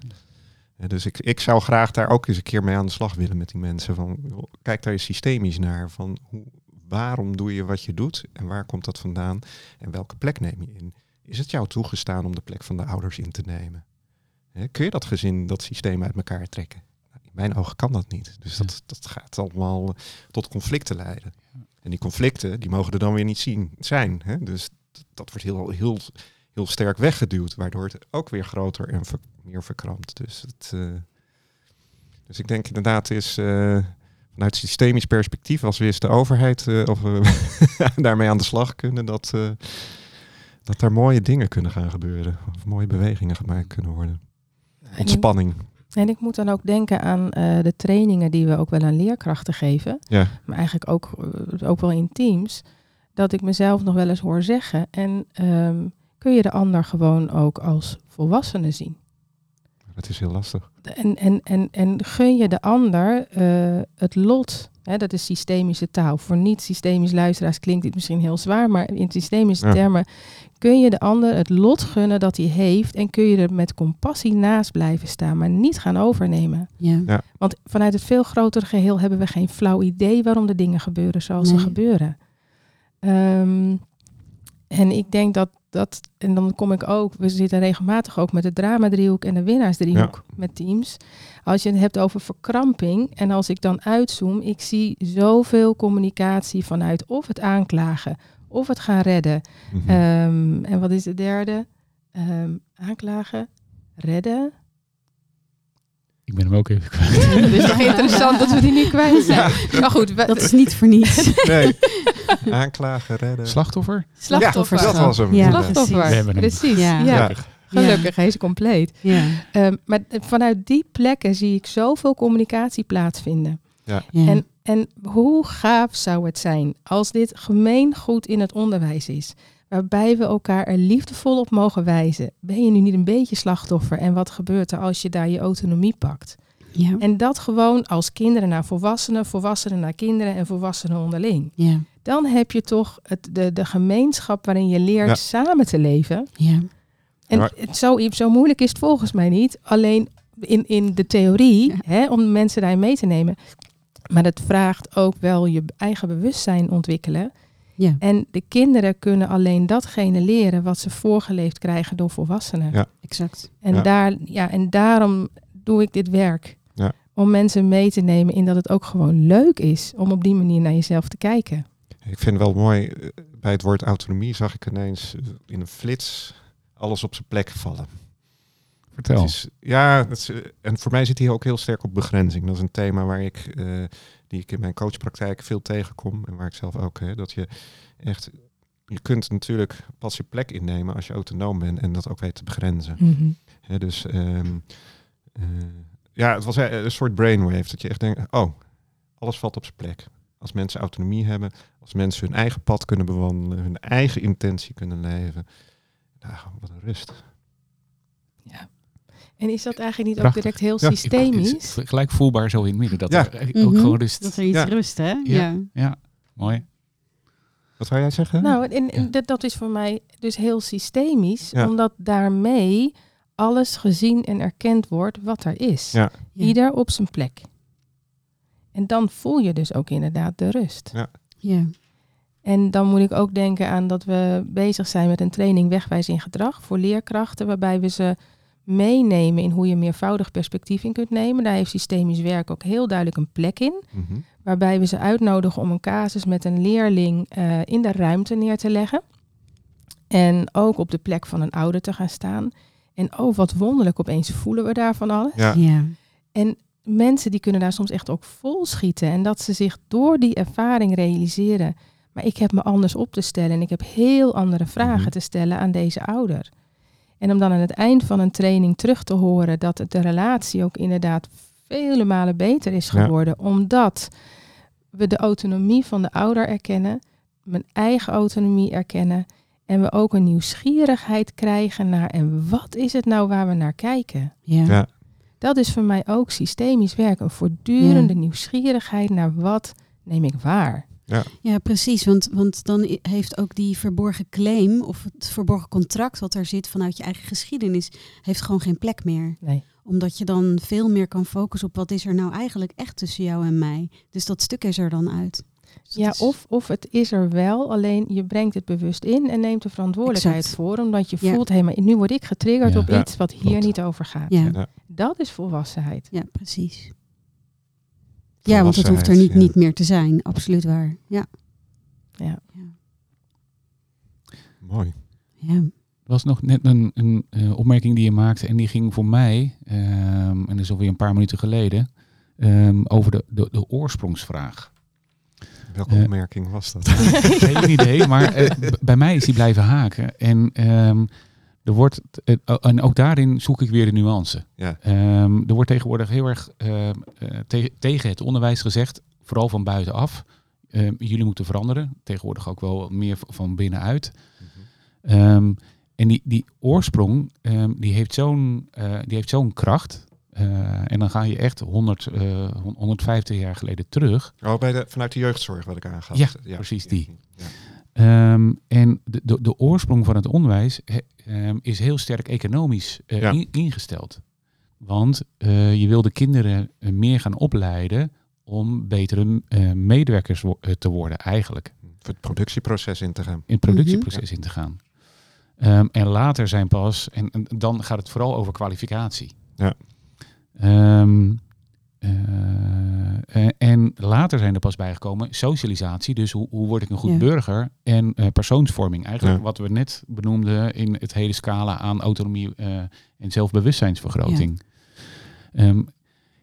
Dus ik, ik zou graag daar ook eens een keer mee aan de slag willen met die mensen. Van, kijk daar eens systemisch naar. Van hoe, waarom doe je wat je doet en waar komt dat vandaan en welke plek neem je in? Is het jou toegestaan om de plek van de ouders in te nemen? Kun je dat gezin, dat systeem uit elkaar trekken? Nou, in mijn ogen kan dat niet. Dus dat, dat gaat allemaal tot conflicten leiden. En die conflicten, die mogen er dan weer niet zien, zijn. Hè? Dus dat wordt heel, heel, heel sterk weggeduwd, waardoor het ook weer groter en meer verkrampt. Dus, het, uh, dus ik denk inderdaad is uh, vanuit systemisch perspectief, als we eens de overheid uh, of daarmee aan de slag kunnen, dat, dat daar mooie dingen kunnen gaan gebeuren. Of mooie bewegingen gemaakt kunnen worden. Ontspanning. En ik moet dan ook denken aan de trainingen die we ook wel aan leerkrachten geven. Ja. Maar eigenlijk ook, ook wel in teams. Dat ik mezelf nog wel eens hoor zeggen. En um, kun je de ander gewoon ook als volwassene zien. Dat is heel lastig. En, en, en, en gun je de ander uh, het lot, hè, dat is systemische taal. Voor niet-systemisch luisteraars klinkt dit misschien heel zwaar, maar in systemische ja. termen kun je de ander het lot gunnen dat hij heeft en kun je er met compassie naast blijven staan, maar niet gaan overnemen. Ja. Ja. Want vanuit het veel grotere geheel hebben we geen flauw idee waarom de dingen gebeuren zoals Nee. ze gebeuren. Um, en ik denk dat dat, en dan kom ik ook, we zitten regelmatig ook met de dramadriehoek en de winnaarsdriehoek ja. met teams. Als je het hebt over verkramping en als ik dan uitzoom, ik zie zoveel communicatie vanuit of het aanklagen of het gaan redden. Mhm. Mm -hmm. um, en wat is de derde? Um, aanklagen, redden. Ik ben hem ook even kwijt. Het is toch interessant dat we die nu kwijt zijn. Ja. Maar goed, dat is niet voor niets. Nee. Aanklagen, redden. Slachtoffer? Slachtoffer. Ja, dat was hem. Ja, Slachtoffer. We. Precies. Ja. Ja. Ja. Gelukkig, hij is compleet. Ja. Um, maar vanuit die plekken zie ik zoveel communicatie plaatsvinden. Ja. Ja. En, en hoe gaaf zou het zijn als dit gemeengoed in het onderwijs is? Waarbij we elkaar er liefdevol op mogen wijzen. Ben je nu niet een beetje slachtoffer? En wat gebeurt er als je daar je autonomie pakt? Ja. En dat gewoon als kinderen naar volwassenen, volwassenen naar kinderen en volwassenen onderling. Ja. Dan heb je toch het, de, de gemeenschap waarin je leert Ja. samen te leven. Ja. En Maar- het, zo, zo moeilijk is het volgens mij niet. Alleen in, in de theorie, Ja. hè, om mensen daarin mee te nemen. Maar het vraagt ook wel je eigen bewustzijn ontwikkelen. Ja. En de kinderen kunnen alleen datgene leren wat ze voorgeleefd krijgen door volwassenen. Ja. Exact. En, Ja. daar, ja, en daarom doe ik dit werk. Ja. Om mensen mee te nemen in dat het ook gewoon leuk is om op die manier naar jezelf te kijken. Ik vind wel mooi, eh, bij het woord autonomie zag ik ineens eh, in een flits alles op zijn plek vallen. Vertel. Het is, ja, dat is, eh, en voor mij zit hier ook heel sterk op begrenzing. Dat is een thema waar ik, eh, die ik in mijn coachpraktijk veel tegenkom en waar ik zelf ook, hè, dat je echt, je kunt natuurlijk pas je plek innemen als je autonoom bent en dat ook weet te begrenzen. Hè, dus ehm, eh, ja, het was eh, een soort brainwave, dat je echt denkt, oh, alles valt op zijn plek. als mensen autonomie hebben, als mensen hun eigen pad kunnen bewandelen, hun eigen intentie kunnen leven. Nou, wat een rust. Ja. En is dat eigenlijk niet Prachtig. ook direct heel Ja. systemisch? Het is gelijk voelbaar zo in het midden. Dat Ja. er ook Mhm. gewoon rust. Dat er iets Ja. rust, hè? Ja. Ja. Ja, mooi. Wat wou jij zeggen? Nou, en, en Ja. dat, dat is voor mij dus heel systemisch, Ja. omdat daarmee alles gezien en erkend wordt wat er is. Ieder op zijn plek. En dan voel je dus ook inderdaad de rust. Ja. Ja. En dan moet ik ook denken aan dat we bezig zijn met een training Wegwijs in Gedrag voor leerkrachten, waarbij we ze meenemen in hoe je meervoudig perspectief in kunt nemen. Daar heeft systemisch werk ook heel duidelijk een plek in. Mhm. waarbij we ze uitnodigen om een casus met een leerling eh, in de ruimte neer te leggen. En ook op de plek van een ouder te gaan staan. En oh, wat wonderlijk, opeens voelen we daar van alles. Ja. Ja. En mensen die kunnen daar soms echt ook vol schieten. En dat ze zich door die ervaring realiseren. Maar ik heb me anders op te stellen en ik heb heel andere vragen Mhm. te stellen aan deze ouder. En om dan aan het eind van een training terug te horen dat het de relatie ook inderdaad vele malen beter is Ja. geworden. Omdat we de autonomie van de ouder erkennen, mijn eigen autonomie erkennen. En we ook een nieuwsgierigheid krijgen naar en wat is het nou waar we naar kijken? Ja. Ja. Dat is voor mij ook systemisch werk. Een voortdurende nieuwsgierigheid naar wat neem ik waar. Ja, precies. Want, want dan heeft ook die verborgen claim of het verborgen contract wat er zit vanuit je eigen geschiedenis, heeft gewoon geen plek meer. Nee. Omdat je dan veel meer kan focussen op wat is er nou eigenlijk echt tussen jou en mij. Dus dat stuk is er dan uit. Dus Ja, is- of, of het is er wel, alleen je brengt het bewust in en neemt de verantwoordelijkheid Exact. voor. Omdat je Ja. voelt, hé, maar nu word ik getriggerd Ja. op Ja, iets wat hier klopt. niet over gaat. Ja, Ja. Dat is volwassenheid. ja, precies. Ja, want het hoeft er niet, ja. niet meer te zijn. Absoluut waar. Ja. Ja. Mooi. ja. Er was nog net een, een eh, opmerking die je maakte en die ging voor mij, ehm, en dat is alweer een paar minuten geleden, ehm, over de, de, de oorsprongsvraag. Welke Eh. opmerking was dat? Geen idee, maar eh, bij mij is die blijven haken. En, ehm, er wordt, eh, en ook daarin zoek ik weer de nuance. Ja. Ehm, er wordt tegenwoordig heel erg ehm, eh, te- tegen het onderwijs gezegd, vooral van buitenaf. ehm, jullie moeten veranderen. Tegenwoordig ook wel meer van binnenuit. Ehm, en die, die oorsprong, die heeft zo'n eh, die heeft zo'n kracht. En dan ga je echt 100, eh, 150 jaar geleden terug. Oh, bij de, vanuit de jeugdzorg wat ik aangaf. Ja, precies die. Ja. Ehm, en de, de, de oorsprong van het onderwijs he- ehm, is heel sterk economisch eh, Ja. in- ingesteld. Want eh, je wil de kinderen eh, meer gaan opleiden om betere eh, medewerkers wo- te worden eigenlijk. Voor het productieproces in te gaan. In het productieproces in te gaan. Ehm, en later zijn pas, en, en dan gaat het vooral over kwalificatie. Ja. Ehm, eh, eh, en later zijn er pas bijgekomen socialisatie. Dus hoe, hoe word ik een goed Ja. burger? En eh, persoonsvorming. Eigenlijk Ja. wat we net benoemden in het hele scala aan autonomie eh, en zelfbewustzijnsvergroting. Ehm,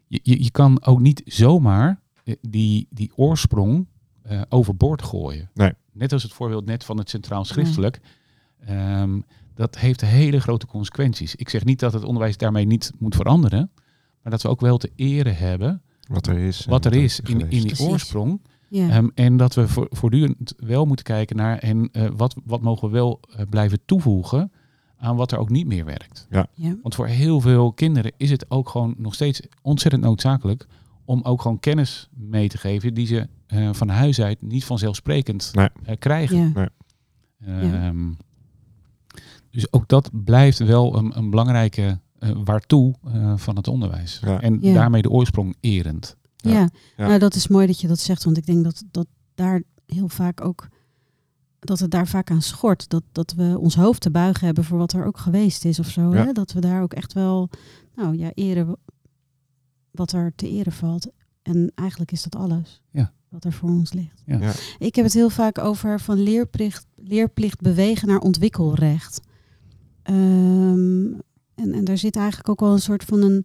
je, je, je kan ook niet zomaar die, die oorsprong eh, overboord gooien. Nee. Net als het voorbeeld net van het centraal schriftelijk. Ehm, dat heeft hele grote consequenties. Ik zeg niet dat het onderwijs daarmee niet moet veranderen. Maar dat we ook wel te eren hebben Wat er is. wat er is in, in die Precies. ja. oorsprong. Ehm, en dat we voor, voortdurend wel moeten kijken naar en eh, wat, wat mogen we wel eh, blijven toevoegen aan wat er ook niet meer werkt. ja. Want voor heel veel kinderen is het ook gewoon nog steeds ontzettend noodzakelijk om ook gewoon kennis mee te geven die ze eh, van huis uit niet vanzelfsprekend Nee. eh, krijgen. Ja. Ehm, Dus ook dat blijft wel een, een belangrijke waartoe eh, van het onderwijs. Ja. En Ja. daarmee de oorsprong erend. Ja, Ja. Nou, dat is mooi dat je dat zegt, want ik denk dat, dat daar heel vaak ook dat het daar vaak aan schort. Dat, dat we ons hoofd te buigen hebben voor wat er ook geweest is of zo. Ja. Hè? Dat we daar ook echt wel, nou ja, eren wat er te eren valt. En eigenlijk is dat alles Ja. wat er voor ons ligt. Ja. Ja. Ik heb het heel vaak over van leerplicht, leerplicht bewegen naar ontwikkelrecht. Ehm, en, en daar zit eigenlijk ook wel een soort van een,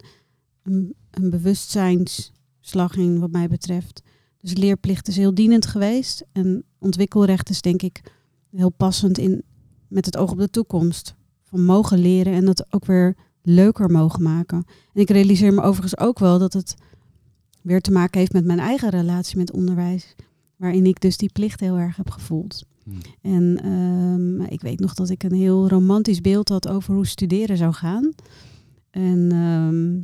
een, een bewustzijnsslag in wat mij betreft. Dus leerplicht is heel dienend geweest. En ontwikkelrecht is denk ik heel passend in, met het oog op de toekomst. Van mogen leren en dat ook weer leuker mogen maken. En ik realiseer me overigens ook wel dat het weer te maken heeft met mijn eigen relatie met onderwijs. waarin ik dus die plicht heel erg heb gevoeld. Hmm. En ehm, ik weet nog dat ik een heel romantisch beeld had over hoe studeren zou gaan. En ehm,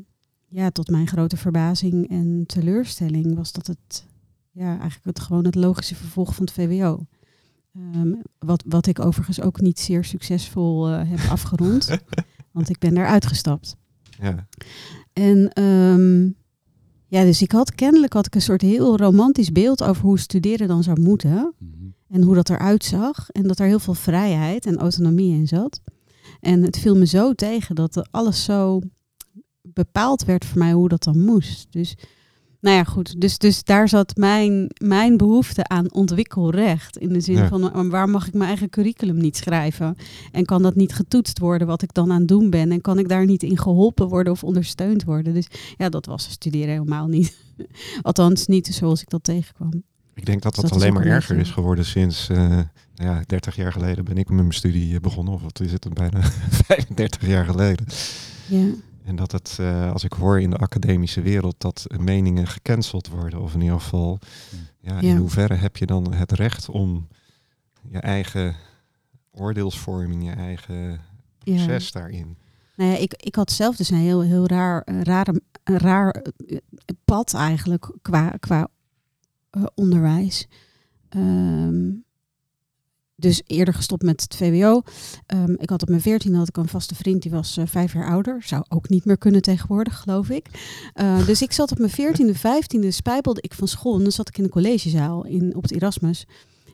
ja, tot mijn grote verbazing en teleurstelling was dat het ja, eigenlijk het, gewoon het logische vervolg van het VWO. Ehm, wat, wat ik overigens ook niet zeer succesvol eh, heb afgerond. want ik ben eruit gestapt. Ja. En ja, dus ik had kennelijk had ik een soort heel romantisch beeld over hoe studeren dan zou moeten. Mhm. En hoe dat eruit zag. En dat er heel veel vrijheid en autonomie in zat. En het viel me zo tegen dat alles zo bepaald werd voor mij hoe dat dan moest. Dus nou ja, goed. Dus, dus daar zat mijn, mijn behoefte aan ontwikkelrecht. In de zin Ja. van "Maar waar mag ik mijn eigen curriculum niet schrijven? En kan dat niet getoetst worden wat ik dan aan het doen ben? En kan ik daar niet in geholpen worden of ondersteund worden? Dus ja, dat was studeren helemaal niet. Althans, niet zoals ik dat tegenkwam. Ik denk dat dat, alleen maar erger is geworden sinds eh, nou ja, 30 jaar geleden ben ik met mijn studie eh, begonnen. Of wat is het, bijna 35 jaar geleden. Ja, En dat het, eh, als ik hoor in de academische wereld, dat meningen gecanceld worden. Of in ieder geval, ja, in Ja. hoeverre heb je dan het recht om je eigen oordeelsvorming, je eigen proces daarin. Nou ja, ik, ik had zelf dus een heel, heel raar, raar eh, pad eigenlijk qua, qua onderwijs. Ehm, dus eerder gestopt met het VWO. Ehm, ik had op mijn veertien had ik een vaste vriend, die was eh, vijf jaar ouder. Zou ook niet meer kunnen tegenwoordig, geloof ik. Eh, dus ik zat op mijn veertiende, vijftiende, spijbelde ik van school. En dan zat ik in de collegezaal in, op het Erasmus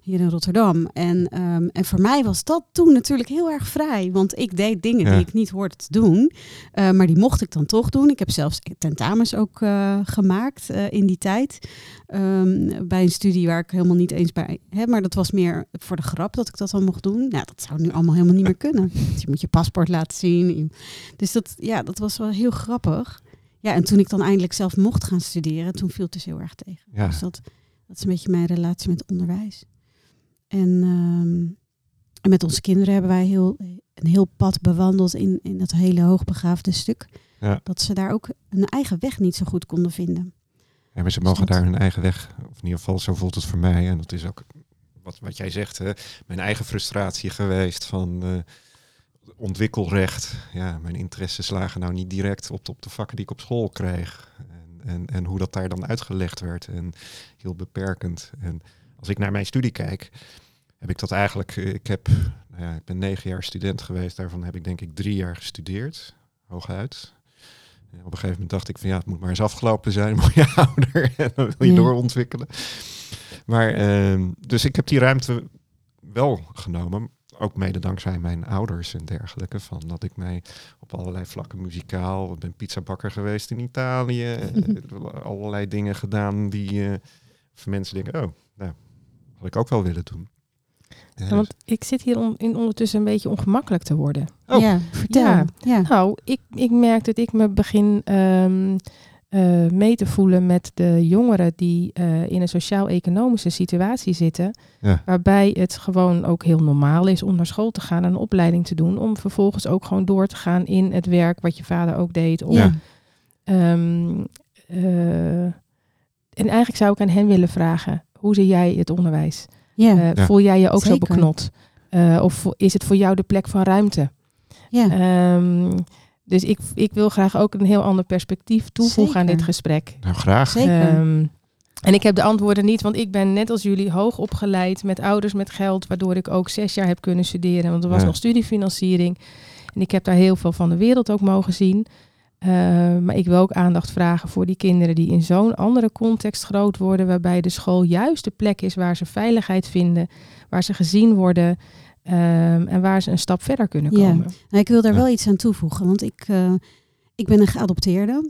hier in Rotterdam. En, ehm, en voor mij was dat toen natuurlijk heel erg vrij. Want ik deed dingen Ja. die ik niet hoorde te doen. Eh, maar die mocht ik dan toch doen. Ik heb zelfs tentamens ook eh, gemaakt eh, in die tijd. Ehm, bij een studie waar ik helemaal niet eens bij heb. Maar dat was meer voor de grap dat ik dat dan mocht doen. Nou, dat zou nu allemaal helemaal niet meer kunnen. Dus je moet je paspoort laten zien. Dus dat, ja, dat was wel heel grappig. Ja, en toen ik dan eindelijk zelf mocht gaan studeren, toen viel het dus heel erg tegen. Ja. Dus dat, dat is een beetje mijn relatie met onderwijs. En, ehm, en met onze kinderen hebben wij heel, een heel pad bewandeld in, in dat hele hoogbegaafde stuk. Ja. Dat ze daar ook een eigen weg niet zo goed konden vinden. Ja, maar ze mogen daar hun eigen weg, of in ieder geval zo voelt het voor mij. En dat is ook wat, wat jij zegt, hè, mijn eigen frustratie geweest van eh, ontwikkelrecht. Ja, mijn interesses lagen nou niet direct op de, op de vakken die ik op school kreeg. En, en, en hoe dat daar dan uitgelegd werd. En heel beperkend. En als ik naar mijn studie kijk, heb ik dat eigenlijk, eh, ik heb, nou ja, ik ben negen jaar student geweest. Daarvan heb ik denk ik drie jaar gestudeerd, hooguit. Ja, op een gegeven moment dacht ik van ja, het moet maar eens afgelopen zijn, word je ouder en dan wil je Ja. doorontwikkelen. Maar ehm, dus ik heb die ruimte wel genomen, ook mede dankzij mijn ouders en dergelijke, van dat ik mij op allerlei vlakken muzikaal, ik ben pizzabakker geweest in Italië, eh, allerlei dingen gedaan die eh, voor mensen denken, oh, nou, had ik ook wel willen doen. Ja, want ik zit hier on- in ondertussen een beetje ongemakkelijk te worden. Oh. Ja, vertel. Ja. Ja. Nou, ik, ik merk dat ik me begin ehm, eh, mee te voelen met de jongeren die eh, in een sociaal-economische situatie zitten. Ja. Waarbij het gewoon ook heel normaal is om naar school te gaan en een opleiding te doen. Om vervolgens ook gewoon door te gaan in het werk wat je vader ook deed. Om, Ja. ehm, eh, en eigenlijk zou ik aan hen willen vragen, hoe zie jij het onderwijs? Ja. Eh, Ja. Voel jij je ook zo beknot? Eh, of is het voor jou de plek van ruimte? ja. Ehm, dus ik, ik wil graag ook een heel ander perspectief toevoegen aan dit gesprek. Nou, graag. Zeker. Ehm, en ik heb de antwoorden niet, want ik ben net als jullie hoog opgeleid met ouders met geld, waardoor ik ook zes jaar heb kunnen studeren, want er was Ja. nog studiefinanciering. En ik heb daar heel veel van de wereld ook mogen zien. Ehm, maar ik wil ook aandacht vragen voor die kinderen die in zo'n andere context groot worden, waarbij de school juist de plek is waar ze veiligheid vinden, waar ze gezien worden ehm, en waar ze een stap verder kunnen Ja. komen. Nou, ik wil daar Ja. wel iets aan toevoegen, want ik, eh, ik ben een geadopteerde.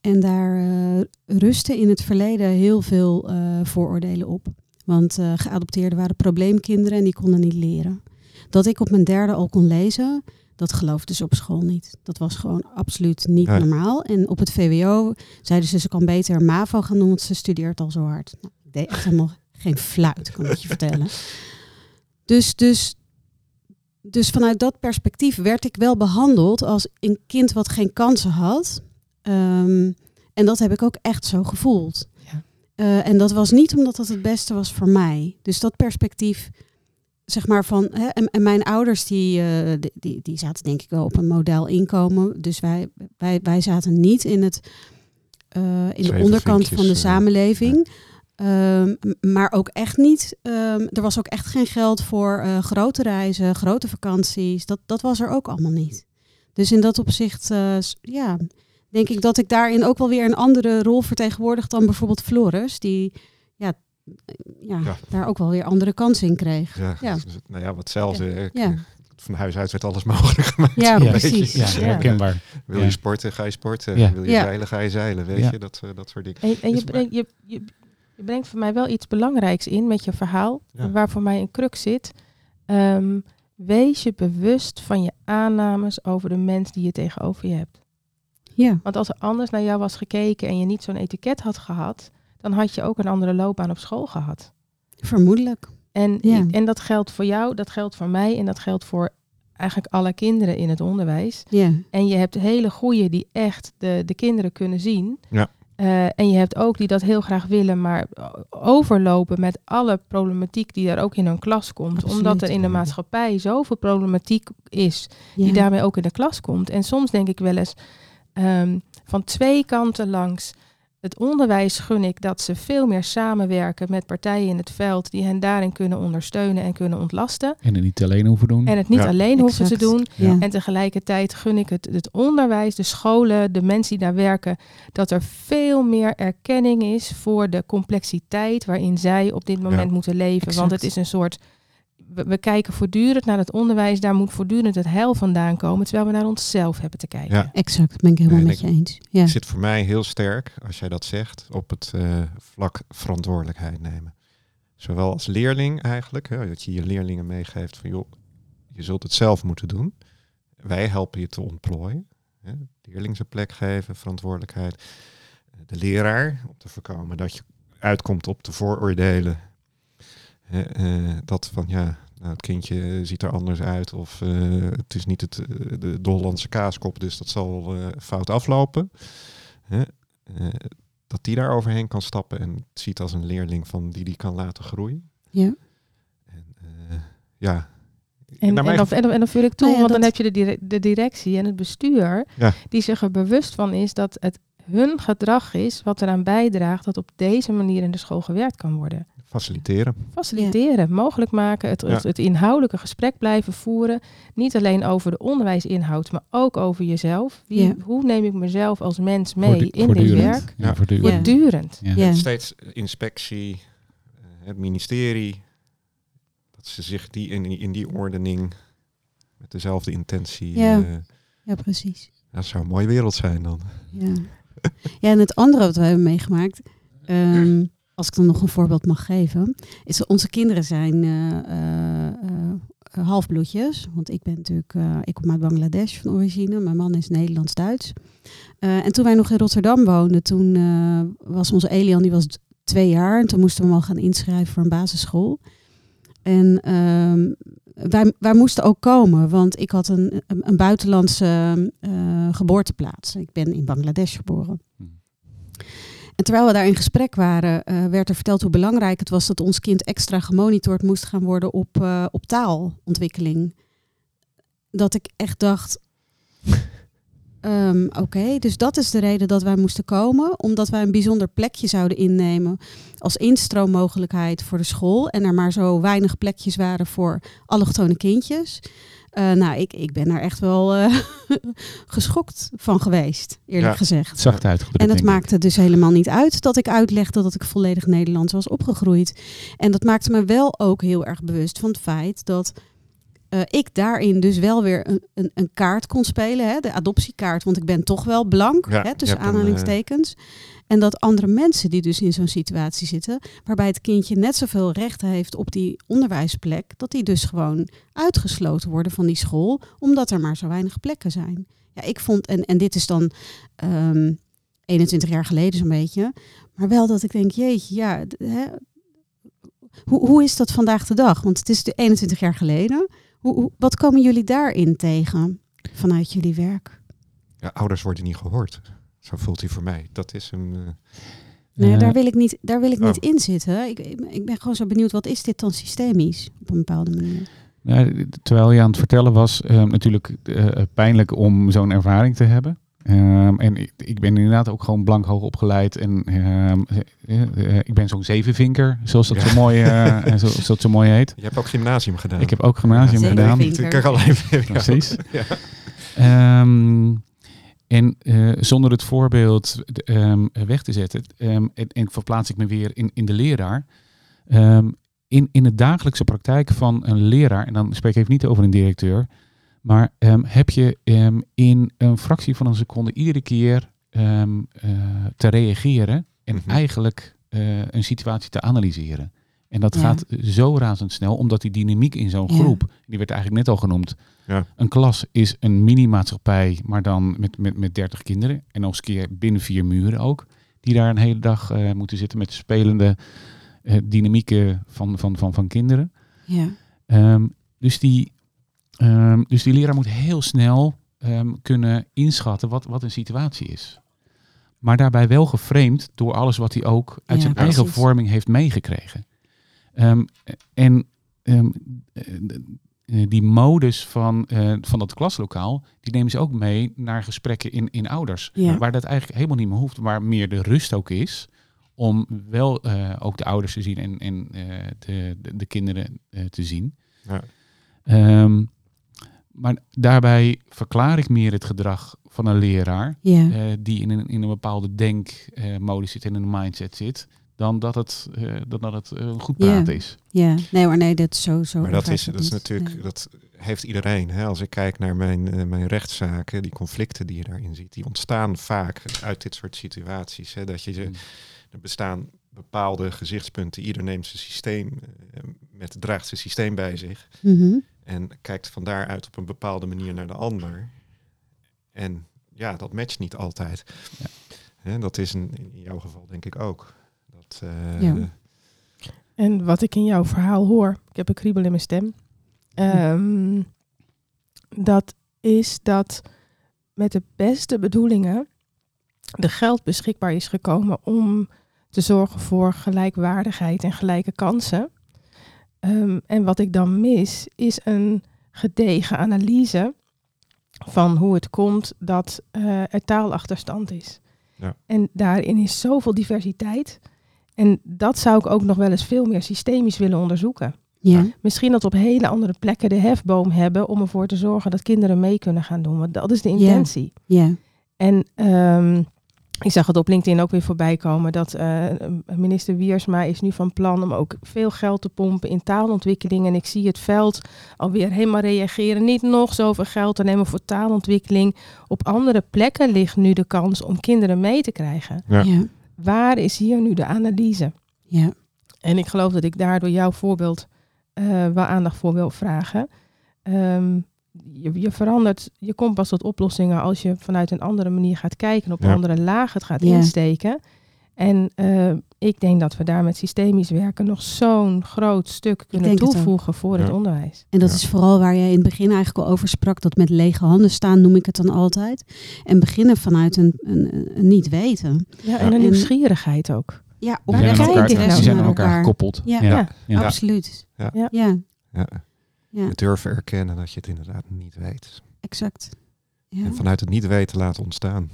En daar eh, rusten in het verleden heel veel eh, vooroordelen op. Want eh, geadopteerden waren probleemkinderen en die konden niet leren. Dat ik op mijn derde al kon lezen, dat geloofden ze op school niet. Dat was gewoon absoluut niet Nee. normaal. En op het VWO zeiden ze, ze kan beter MAVO gaan doen, want ze studeert al zo hard. Nou, ik deed echt helemaal geen fluit, kan ik je vertellen. Dus, dus, dus vanuit dat perspectief werd ik wel behandeld als een kind wat geen kansen had. Ehm, en dat heb ik ook echt zo gevoeld. Ja. Eh, en dat was niet omdat dat het beste was voor mij. Dus dat perspectief, zeg maar van. Hè, en, en mijn ouders, die, eh, die, die, die zaten denk ik wel op een model inkomen. Dus wij, wij, wij zaten niet in, het, eh, in de onderkant vinkjes, van de eh, samenleving. Ehm, maar ook echt niet. ehm, er was ook echt geen geld voor grote reizen, grote vakanties. Dat, dat was er ook allemaal niet. Dus in dat opzicht, ja, denk ik dat ik daarin ook wel weer een andere rol vertegenwoordig dan bijvoorbeeld Floris, die ja, daar ook wel weer andere kansen in kreeg. Ja, Ja. dus, nou ja, wat. Ik- Ja. Van huis uit werd alles mogelijk gemaakt. Ja, precies. Ja, Ja. herkenbaar. Wil je sporten, ga je sporten. Ja. Wil je Ja. zeilen, ga je zeilen. Weet Ja. je, dat, eh, dat soort dingen. En, en je, Dus brengt, je, je, je brengt voor mij wel iets belangrijks in met je verhaal, Ja. waar voor mij een crux zit. Ehm, wees je bewust van je aannames over de mens die je tegenover je hebt. Ja, Want als er anders naar jou was gekeken en je niet zo'n etiket had gehad, dan had je ook een andere loopbaan op school gehad. vermoedelijk. En, Ja. en dat geldt voor jou, dat geldt voor mij en dat geldt voor eigenlijk alle kinderen in het onderwijs. Ja, En je hebt hele goeie die echt de, de kinderen kunnen zien. Ja. Eh, en je hebt ook die dat heel graag willen, maar overlopen met alle problematiek die er ook in hun klas komt. Absoluut. Omdat er in de maatschappij zoveel problematiek is die daarmee ook in de klas komt. En soms denk ik wel eens ehm, van twee kanten langs. Het onderwijs gun ik dat ze veel meer samenwerken met partijen in het veld die hen daarin kunnen ondersteunen en kunnen ontlasten. En het niet alleen hoeven doen. En het niet Ja. alleen hoeven Exact. doen. Ja. En tegelijkertijd gun ik het, het onderwijs, de scholen, de mensen die daar werken, dat er veel meer erkenning is voor de complexiteit waarin zij op dit moment Ja. moeten leven. Want het is een soort. We, we kijken voortdurend naar het onderwijs, daar moet voortdurend het heil vandaan komen, terwijl we naar onszelf hebben te kijken. Ja. Exact, dat ben ik helemaal met je eens. Ja. zit voor mij heel sterk, als jij dat zegt, op het eh, vlak verantwoordelijkheid nemen. Zowel als leerling eigenlijk, hè, dat je je leerlingen meegeeft van joh, je zult het zelf moeten doen. Wij helpen je te ontplooien. Hè, leerling zijn plek geven, verantwoordelijkheid. De leraar, om te voorkomen dat je uitkomt op de vooroordelen. Hè, eh, dat van ja, nou, het kindje ziet er anders uit of eh, het is niet het, eh, de, de Hollandse kaaskop, dus dat zal eh, fout aflopen. Hè? Eh, dat die daar overheen kan stappen en het ziet als een leerling van die die kan laten groeien. Ja. En, eh, ja. En, en, dan, en, dan, en dan vul ik toe, Nou ja, want dan heb je de, dire- de directie en het bestuur, Ja. die zich er bewust van is dat het hun gedrag is wat eraan bijdraagt dat op deze manier in de school gewerkt kan worden. Faciliteren. Faciliteren, mogelijk maken, het, het, Ja. het inhoudelijke gesprek blijven voeren. Niet alleen over de onderwijsinhoud, maar ook over jezelf. Wie, Ja. Hoe neem ik mezelf als mens mee in dit werk? Ja, Ja. voortdurend. Ja. Voortdurend. Ja. Ja. Steeds inspectie, eh, het ministerie, dat ze zich die in, in die ordening met dezelfde intentie. Ja. eh, ja, precies. dat zou een mooie wereld zijn dan. Ja. ja, en het andere wat we hebben meegemaakt, ehm, als ik dan nog een voorbeeld mag geven, is onze kinderen zijn eh, eh, eh, halfbloedjes. Want ik ben natuurlijk, ik kom uit Bangladesh van origine, mijn man is Nederlands-Duits. En toen wij nog in Rotterdam woonden, toen was onze Elian, die was twee jaar. En toen moesten we hem gaan inschrijven voor een basisschool. En ehm, wij, moesten ook komen, want ik had een, een, een buitenlandse geboorteplaats. Ik ben in Bangladesh geboren. En terwijl we daar in gesprek waren, eh, werd er verteld hoe belangrijk het was dat ons kind extra gemonitord moest gaan worden op, eh, op taalontwikkeling. Dat ik echt dacht. ehm, Oké, dus dat is de reden dat wij moesten komen, omdat wij een bijzonder plekje zouden innemen als instroommogelijkheid voor de school en er maar zo weinig plekjes waren voor allochtone kindjes. Eh, nou, ik, ik ben daar echt wel eh, geschokt van geweest, eerlijk Ja. gezegd. Zacht uitgedrukt. En ik. maakte dus helemaal niet uit dat ik uitlegde dat ik volledig Nederlands was opgegroeid. En dat maakte me wel ook heel erg bewust van het feit dat eh, ik daarin dus wel weer een, een, een kaart kon spelen. Hè, de adoptiekaart, want ik ben toch wel blank, Ja, hè, tussen een, aanhalingstekens. En dat andere mensen die dus in zo'n situatie zitten, waarbij het kindje net zoveel recht heeft op die onderwijsplek, dat die dus gewoon uitgesloten worden van die school, omdat er maar zo weinig plekken zijn. Ja, ik vond, en, en dit is dan ehm, 21 jaar geleden zo'n beetje, maar wel dat ik denk, jeetje, ja, hè, hoe, hoe is dat vandaag de dag? Want het is de 21 jaar geleden. Hoe, hoe- wat komen jullie daarin tegen vanuit jullie werk? Ja, ouders worden niet gehoord. Zo voelt hij voor mij. Dat is hem. eh, Nee, Eh, daar wil ik niet, daar wil ik niet Oh. in zitten. Ik, ik, ben gewoon zo benieuwd, wat is dit dan systemisch op een bepaalde manier? Nou, terwijl je aan het vertellen was, eh, natuurlijk eh, pijnlijk om zo'n ervaring te hebben. Ehm, en ik, ik ben inderdaad ook gewoon blank hoog opgeleid. En ehm, eh, eh, ik ben zo'n zevenvinker, zoals dat, Ja. zo, mooi, eh, zo, zoals dat zo mooi heet. Je hebt ook gymnasium gedaan. Ik heb ook gymnasium Ja, gedaan. Ik kan al even. Precies. Ja. Ehm, en eh, zonder het voorbeeld ehm, weg te zetten, ehm, en, en verplaats ik me weer in, in de leraar. Ehm, in, in de dagelijkse praktijk van een leraar, en dan spreek ik even niet over een directeur, maar ehm, heb je ehm, in een fractie van een seconde iedere keer ehm, eh, te reageren en Mhm. eigenlijk eh, een situatie te analyseren. En dat Ja. gaat zo razendsnel, omdat die dynamiek in zo'n Ja. groep, die werd eigenlijk net al genoemd, Ja. een klas is een mini-maatschappij, maar dan met, met, met 30 kinderen. En nog eens een keer binnen vier muren ook. Die daar een hele dag eh, moeten zitten met spelende eh, dynamieken van, van, van, van kinderen. Ja, Ehm, dus, die, ehm, dus die leraar moet heel snel ehm, kunnen inschatten wat, wat een situatie is. Maar daarbij wel geframed door alles wat hij ook uit Ja, zijn eigen vorming heeft meegekregen. Ehm, en ehm, eh, eh, die modus van, eh, van dat klaslokaal, die nemen ze ook mee naar gesprekken in, in ouders. Ja. Waar dat eigenlijk helemaal niet meer hoeft, waar meer de rust ook is om wel eh, ook de ouders te zien en, en eh, de, de, de kinderen eh, te zien. Ja. Ehm, maar daarbij verklaar ik meer het gedrag van een leraar ja. eh, die in een, in een bepaalde denkmodus zit en in een mindset zit, dan dat het, eh, dan dat het eh, goed Ja. praten is. ja. Nee hoor, nee, dat is zo, zo Maar dat is, dat is niet. natuurlijk, dat heeft iedereen. Hè? Als ik kijk naar mijn, mijn rechtszaken, die conflicten die je daarin ziet, die ontstaan vaak uit dit soort situaties. Hè? Dat je, ze- Mm. er bestaan bepaalde gezichtspunten, ieder neemt zijn systeem, met, draagt zijn systeem bij zich Mhm. En kijkt van daaruit op een bepaalde manier naar de ander. En ja, dat matcht niet altijd. Ja. Hè, dat is in, in jouw geval denk ik ook. Dat, eh, Ja. En wat ik in jouw verhaal hoor, ik heb een kriebel in mijn stem. ehm, dat is dat met de beste bedoelingen de geld beschikbaar is gekomen om te zorgen voor gelijkwaardigheid en gelijke kansen. Ehm, en wat ik dan mis, is een gedegen analyse van hoe het komt dat eh, er taalachterstand is. Ja. En daarin is zoveel diversiteit. En dat zou ik ook nog wel eens veel meer systemisch willen onderzoeken. Ja, Misschien dat op hele andere plekken de hefboom hebben om ervoor te zorgen dat kinderen mee kunnen gaan doen. Want dat is de intentie. ja, En ehm, ik zag het op LinkedIn ook weer voorbij komen dat eh, minister Wiersma is nu van plan om ook veel geld te pompen in taalontwikkeling. En ik zie het veld alweer helemaal reageren. Niet nog zoveel geld te nemen voor taalontwikkeling. Op andere plekken ligt nu de kans om kinderen mee te krijgen. Ja. ja, Waar is hier nu de analyse? ja, En ik geloof dat ik daar door jouw voorbeeld eh, wel aandacht voor wil vragen. Ehm, je, je verandert, je komt pas tot oplossingen als je vanuit een andere manier gaat kijken, op Ja. een andere laag het gaat Ja. insteken. En eh, ik denk dat we daar met systemisch werken nog zo'n groot stuk kunnen het toevoegen voor het onderwijs. En dat Ja. is vooral waar je in het begin eigenlijk al over sprak, dat met lege handen staan noem ik het dan altijd. En beginnen vanuit een, een, een niet weten. Ja, en Ja. een En- nieuwsgierigheid ook. Ja, kijk elkaar, die nou zijn aan elkaar gekoppeld. Ja. ja. Ja. Absoluut. Ja. Ja, Ja. Het durven erkennen dat je het inderdaad niet weet. exact. Ja, En vanuit het niet weten laten ontstaan.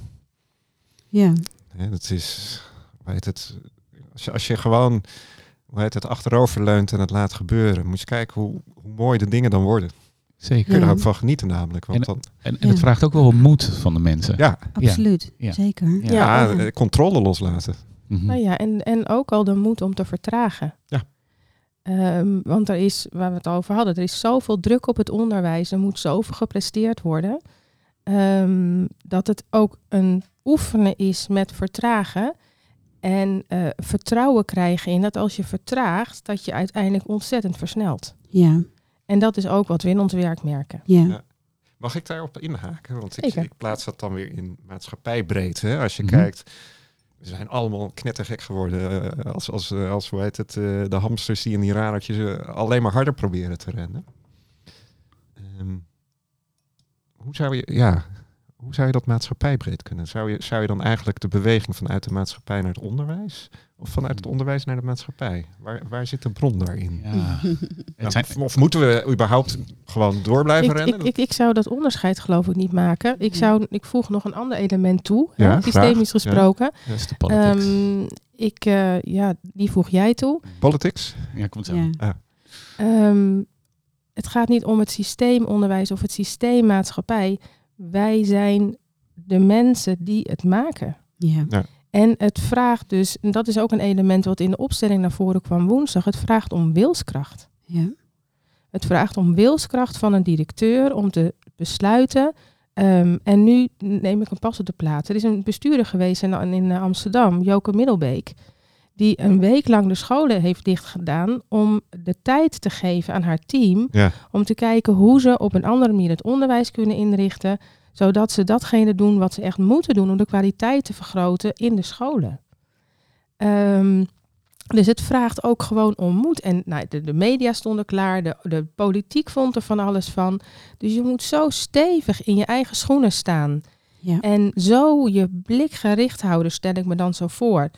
ja, Hè, dat is, hoe heet het, als je, als je gewoon hoe heet het, achterover leunt en het laat gebeuren, moet je kijken hoe, hoe mooi de dingen dan worden. Zeker. Kun je er ook van genieten namelijk. Want dan, En, en Ja. het vraagt ook wel moed van de mensen. ja, absoluut. Ja. Zeker. Ja. ja, Ja. eh, controle loslaten. Mhm. Nou ja, en, en ook al de moed om te vertragen. Ja. Ehm, want er is, waar we het over hadden, er is zoveel druk op het onderwijs, er moet zoveel gepresteerd worden, ehm, dat het ook een oefenen is met vertragen en eh, vertrouwen krijgen in dat als je vertraagt, dat je uiteindelijk ontzettend versnelt. Ja, En dat is ook wat we in ons werk merken. ja, Ja. Mag ik daarop inhaken? Want ik, plaats dat dan weer in maatschappijbreed. Hè? Als je Mhm. kijkt, we zijn allemaal knettergek geworden. eh, als, als, eh, als hoe heet het, eh, de hamsters die in die radertjes alleen maar harder proberen te rennen. Ehm, hoe zou je, ja, hoe zou je dat maatschappijbreed kunnen? Zou je, zou je dan eigenlijk de beweging vanuit de maatschappij naar het onderwijs? Of vanuit het onderwijs naar de maatschappij? Waar, waar zit de bron daarin? Ja. Ja, zijn, of, of moeten we überhaupt gewoon door blijven Ik, rennen? ik, ik, ik zou dat onderscheid geloof ik niet maken. Ik, zou, ik voeg nog een ander element toe, Ja, hè, systemisch graag. gesproken. dat is de politics. Ehm, ik, eh, ja, die voeg jij toe. Politics? ja, komt zo. Ja. Ehm, het gaat niet om het systeemonderwijs of het systeemmaatschappij. Wij zijn de mensen die het maken. Ja. En het vraagt dus, en dat is ook een element wat in de opstelling naar voren kwam woensdag, het vraagt om wilskracht. Ja. Het vraagt om wilskracht van een directeur om te besluiten. Ehm, en nu neem ik een pas op de plaats. Er is een bestuurder geweest in, in eh, Amsterdam, Joke Middelbeek, die een week lang de scholen heeft dichtgedaan om de tijd te geven aan haar team. Ja. Om te kijken hoe ze op een andere manier het onderwijs kunnen inrichten. Zodat ze datgene doen wat ze echt moeten doen om de kwaliteit te vergroten in de scholen. Ehm, dus het vraagt ook gewoon om moed. En nou, de, de media stonden klaar, de, de politiek vond er van alles van. Dus je moet zo stevig in je eigen schoenen staan. Ja. En zo je blik gericht houden, stel ik me dan zo voor,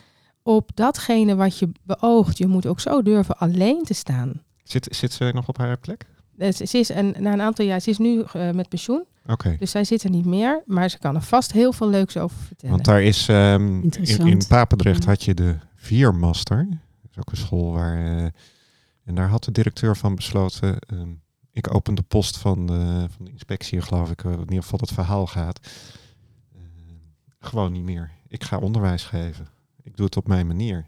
op datgene wat je beoogt. Je moet ook zo durven alleen te staan. Zit, zit ze nog op haar plek? Eh, Ze, is een, na een aantal jaar, ze is nu eh, met pensioen, Oké. dus zij zit er niet meer. Maar ze kan er vast heel veel leuks over vertellen. Want daar is ehm, in, Papendrecht had je de Viermaster. Dat is ook een school waar. eh, en daar had de directeur van besloten. ehm, ik open de post van de, van de inspectie, geloof ik, in ieder geval het verhaal gaat. Eh, gewoon niet meer. Ik ga onderwijs geven. Ik doe het op mijn manier.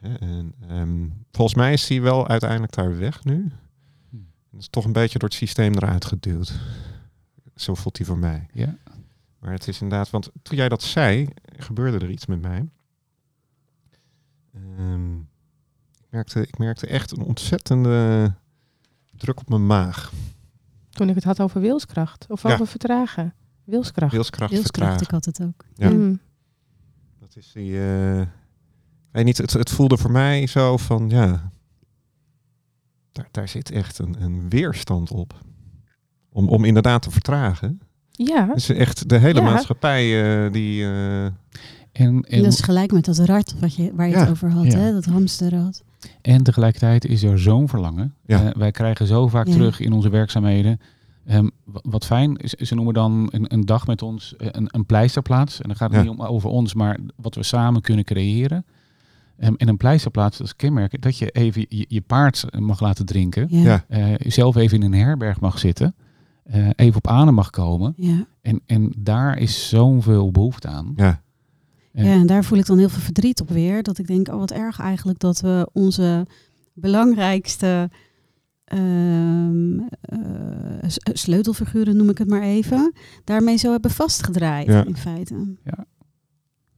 Hè, en, ehm, volgens mij is hij wel uiteindelijk daar weg nu. Hm. Het is toch een beetje door het systeem eruit geduwd. Zo voelt hij voor mij. Ja. Maar het is inderdaad, want toen jij dat zei, gebeurde er iets met mij. Ehm, ik, merkte, ik merkte echt een ontzettende druk op mijn maag. Toen ik het had over wilskracht of Ja. over vertragen. Wilskracht. Wilskracht, Wilskracht, vertragen. ik had het ook. Ja. Mm. Is die. eh, weet niet, het, het voelde voor mij zo van ja. Daar, daar zit echt een, een weerstand op. Om, om inderdaad te vertragen. Ja, Dus echt de hele Ja. maatschappij eh, die. eh, En, en, dat is gelijk met dat rad wat je, waar je Ja. het over had, Ja. hè? dat hamsterrad. En tegelijkertijd is er zo'n verlangen. Ja. Eh, wij krijgen zo vaak Ja. terug in onze werkzaamheden. Ehm, wa- wat fijn, is, ze noemen dan een, een dag met ons eh, een, een pleisterplaats. En dan gaat het Ja. niet om over ons, maar wat we samen kunnen creëren. Ehm, en een pleisterplaats, dat is kenmerk dat je even je, je paard mag laten drinken. Ja. eh, zelf even in een herberg mag zitten. eh, even op adem mag komen. Ja. En, en daar is zoveel behoefte aan. ja, Ja. en daar voel ik dan heel veel verdriet op weer. Dat ik denk, oh wat erg eigenlijk dat we onze belangrijkste ehm, eh, s- sleutelfiguren, noem ik het maar even, daarmee zo hebben vastgedraaid Ja. in feite.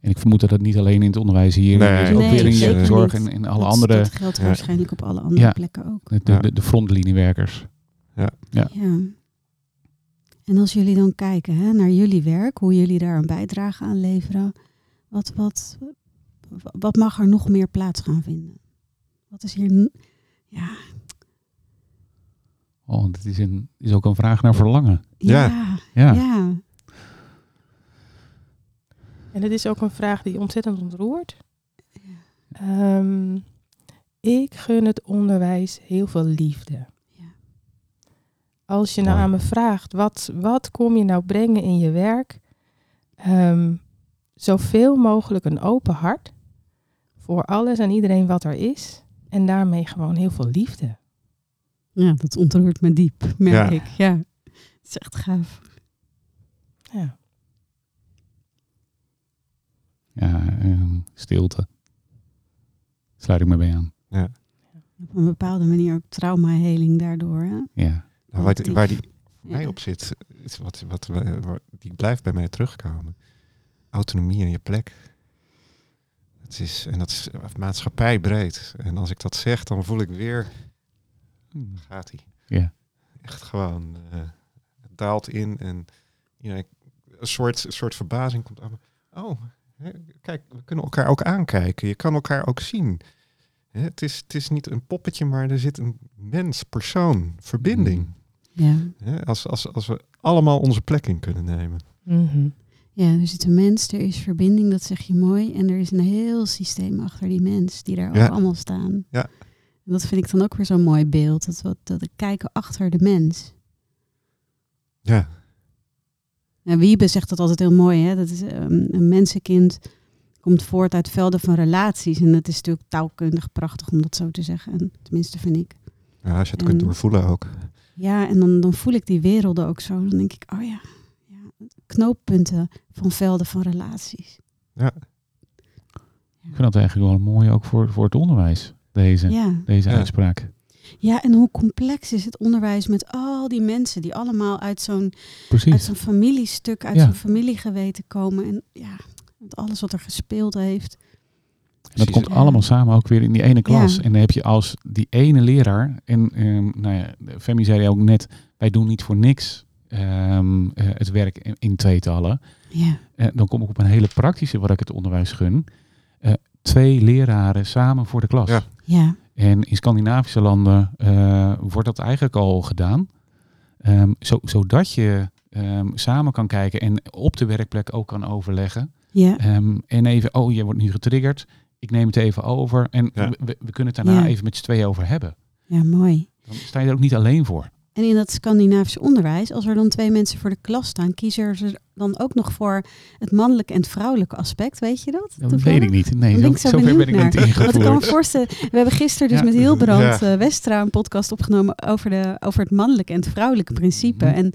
En ik vermoed dat het niet alleen in het onderwijs hier Nee, is, ook Nee, weer in je zorg en in alle dat, andere, Dat geldt Ja. waarschijnlijk op alle andere Ja. plekken ook. de, de, Ja. de, de frontliniewerkers. Ja. Ja. En als jullie dan kijken hè, naar jullie werk, hoe jullie daar een bijdrage aan leveren, wat, wat, wat mag er nog meer plaats gaan vinden? Wat is hier. Ja, Oh, dit is, een, is ook een vraag naar verlangen. Ja. ja, en het is ook een vraag die ontzettend ontroert. Ehm, ik gun het onderwijs heel veel liefde. Ja. Als je nou aan me vraagt, wat, wat kom je nou brengen in je werk? Ehm, zoveel mogelijk een open hart voor alles en iedereen wat er is. En daarmee gewoon heel veel liefde. Ja, dat ontroert me diep, merk Ja. ik. Ja, het is echt gaaf. Ja. Ja, ehm, stilte. Sluit ik me bij aan. Op een bepaalde manier ook traumaheling daardoor. Hè? Ja. Nou, waar, die, waar die voor Ja. mij op zit, is wat, wat, die blijft bij mij terugkomen. Autonomie en je plek. Het is, en dat is maatschappijbreed. En als ik dat zeg, dan voel ik weer, gaat hij. Ja. Echt gewoon, eh, het daalt in en ja, een soort, een soort verbazing komt aan. Oh, hè, kijk, we kunnen elkaar ook aankijken. Je kan elkaar ook zien. Hè, het, is, het is niet een poppetje, maar er zit een mens, persoon, verbinding. Mm. Ja. Hè, als, als, als we allemaal onze plek in kunnen nemen. Mhm. Ja, er zit een mens, er is verbinding, dat zeg je mooi. En er is een heel systeem achter die mens die daar Ja. ook allemaal staan. Ja. En dat vind ik dan ook weer zo'n mooi beeld. Dat we, dat we kijken achter de mens. Ja, En Wiebe zegt dat altijd heel mooi. Hè? Dat is, ehm, een mensenkind komt voort uit velden van relaties. En dat is natuurlijk taalkundig prachtig om dat zo te zeggen. En, tenminste vind ik. ja als je het kunt En- doorvoelen ook. Ja, en dan, dan voel ik die werelden ook zo. Dan denk ik, oh ja, ja knooppunten van velden van relaties. Ik vind dat eigenlijk wel mooi ook voor, voor het onderwijs, deze, Ja. deze Ja. uitspraak. ja, en hoe complex is het onderwijs met al die mensen die allemaal uit zo'n zo'n familiestuk, uit Ja. zo'n familiegeweten komen. En ja, met alles wat er gespeeld heeft. En dat komt Ja. allemaal samen ook weer in die ene klas. Ja. En dan heb je als die ene leraar, en ehm, nou ja, Femi zei ook net, wij doen niet voor niks ehm, eh, het werk in, in tweetallen. Ja, Eh, dan kom ik op een hele praktische, wat ik het onderwijs gun. Eh, twee leraren samen voor de klas. Ja. ja, En in Scandinavische landen eh, wordt dat eigenlijk al gedaan. Ehm, zo, zodat je ehm, samen kan kijken en op de werkplek ook kan overleggen. ja, Ehm, en even, oh, je wordt nu getriggerd. Ik neem het even over. En Ja. we, we kunnen het daarna Ja. even met z'n tweeën over hebben. ja, mooi. Dan sta je er ook niet alleen voor. En in dat Scandinavisch onderwijs, als er dan twee mensen voor de klas staan, kiezen ze dan ook nog voor het mannelijke en het vrouwelijke aspect. Weet je dat? Dat weet ik niet. Nee, ben ik zo zover ben ik niet. Want ik kan me voorstellen, we hebben gisteren dus Ja. met Hilbrand Ja. eh, Westra een podcast opgenomen over, de, over het mannelijke en het vrouwelijke principe. Mhm. En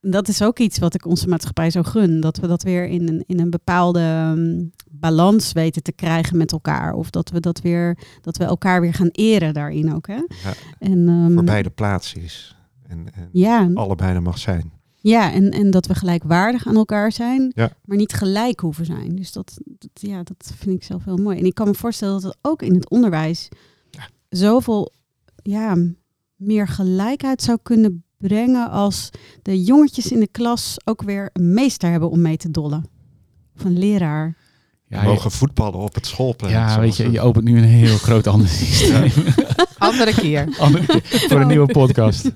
dat is ook iets wat ik onze maatschappij zo gun. Dat we dat weer in een, in een bepaalde ehm, balans weten te krijgen met elkaar. Of dat we dat weer, dat we elkaar weer gaan eren daarin ook. Hè? Ja. En, ehm, Voor beide plaats is. En, en ja, allebei er mag zijn. ja en, en dat we gelijkwaardig aan elkaar zijn, Ja. maar niet gelijk hoeven zijn. Dus dat, dat, ja, dat vind ik zelf heel mooi. En ik kan me voorstellen dat het ook in het onderwijs Ja. zoveel ja, meer gelijkheid zou kunnen brengen als de jongetjes in de klas ook weer een meester hebben om mee te dollen. Of een leraar. Ja, je- mogen voetballen op het schoolplein. ja, weet je, je opent nu een heel groot ander systeem. Andere keer. Andere keer, voor een nieuwe podcast.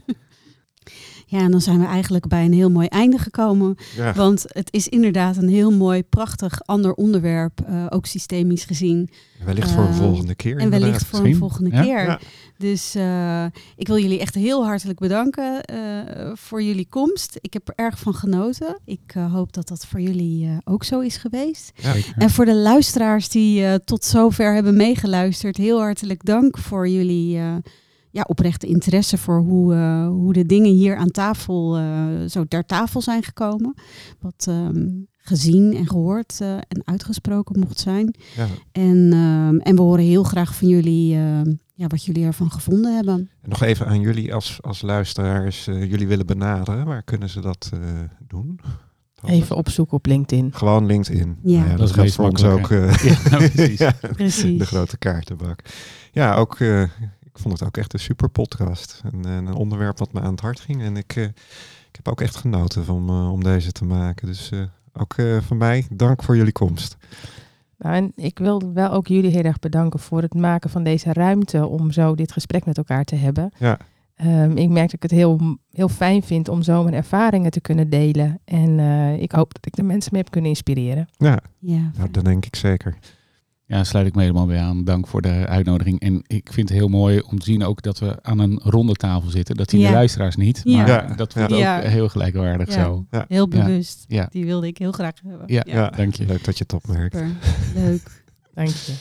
Ja, en dan zijn we eigenlijk bij een heel mooi einde gekomen. Ja. Want het is inderdaad een heel mooi, prachtig ander onderwerp, eh, ook systemisch gezien. Wellicht voor een Eh, volgende keer. En wellicht voor een Misschien. volgende Ja? keer. Ja. Dus eh, ik wil jullie echt heel hartelijk bedanken eh, voor jullie komst. Ik heb er erg van genoten. Ik hoop dat dat voor jullie eh, ook zo is geweest. Ja. En voor de luisteraars die eh, tot zover hebben meegeluisterd, heel hartelijk dank voor jullie eh, ja, oprechte interesse voor hoe, eh, hoe de dingen hier aan tafel eh, zo ter tafel zijn gekomen. Wat ehm, gezien en gehoord eh, en uitgesproken mocht zijn. Ja. En, ehm, en we horen heel graag van jullie ehm, ja, wat jullie ervan gevonden hebben. En nog even aan jullie als, als luisteraars. eh, jullie willen benaderen. Waar kunnen ze dat eh, doen? Even opzoeken op LinkedIn. Gewoon LinkedIn. Ja. Nou Dat is geldt meest voor ons ook. eh, Ja, precies. ja, Precies. de grote kaartenbak. Ja, ook. eh, ik vond het ook echt een super podcast. En, en een onderwerp wat me aan het hart ging. En ik, eh, ik heb ook echt genoten van, eh, om deze te maken. Dus eh, ook eh, van mij, dank voor jullie komst. Nou, en ik wil wel ook jullie heel erg bedanken voor het maken van deze ruimte om zo dit gesprek met elkaar te hebben. Ja. Ehm, ik merk dat ik het heel, heel fijn vind om zo mijn ervaringen te kunnen delen. En eh, ik hoop dat ik de mensen mee heb kunnen inspireren. Ja, Ja, nou, dat denk ik zeker. Ja, sluit ik me helemaal bij aan. Dank voor de uitnodiging. En ik vind het heel mooi om te zien ook dat we aan een ronde tafel zitten. Dat zien Ja. de luisteraars niet, maar Ja. dat voelt Ja. ook heel gelijkwaardig Ja. zo. heel bewust. Ja. Die wilde ik heel graag hebben. Ja, Ja, dank je. leuk dat je het opmerkt. Super. Leuk. Dank je.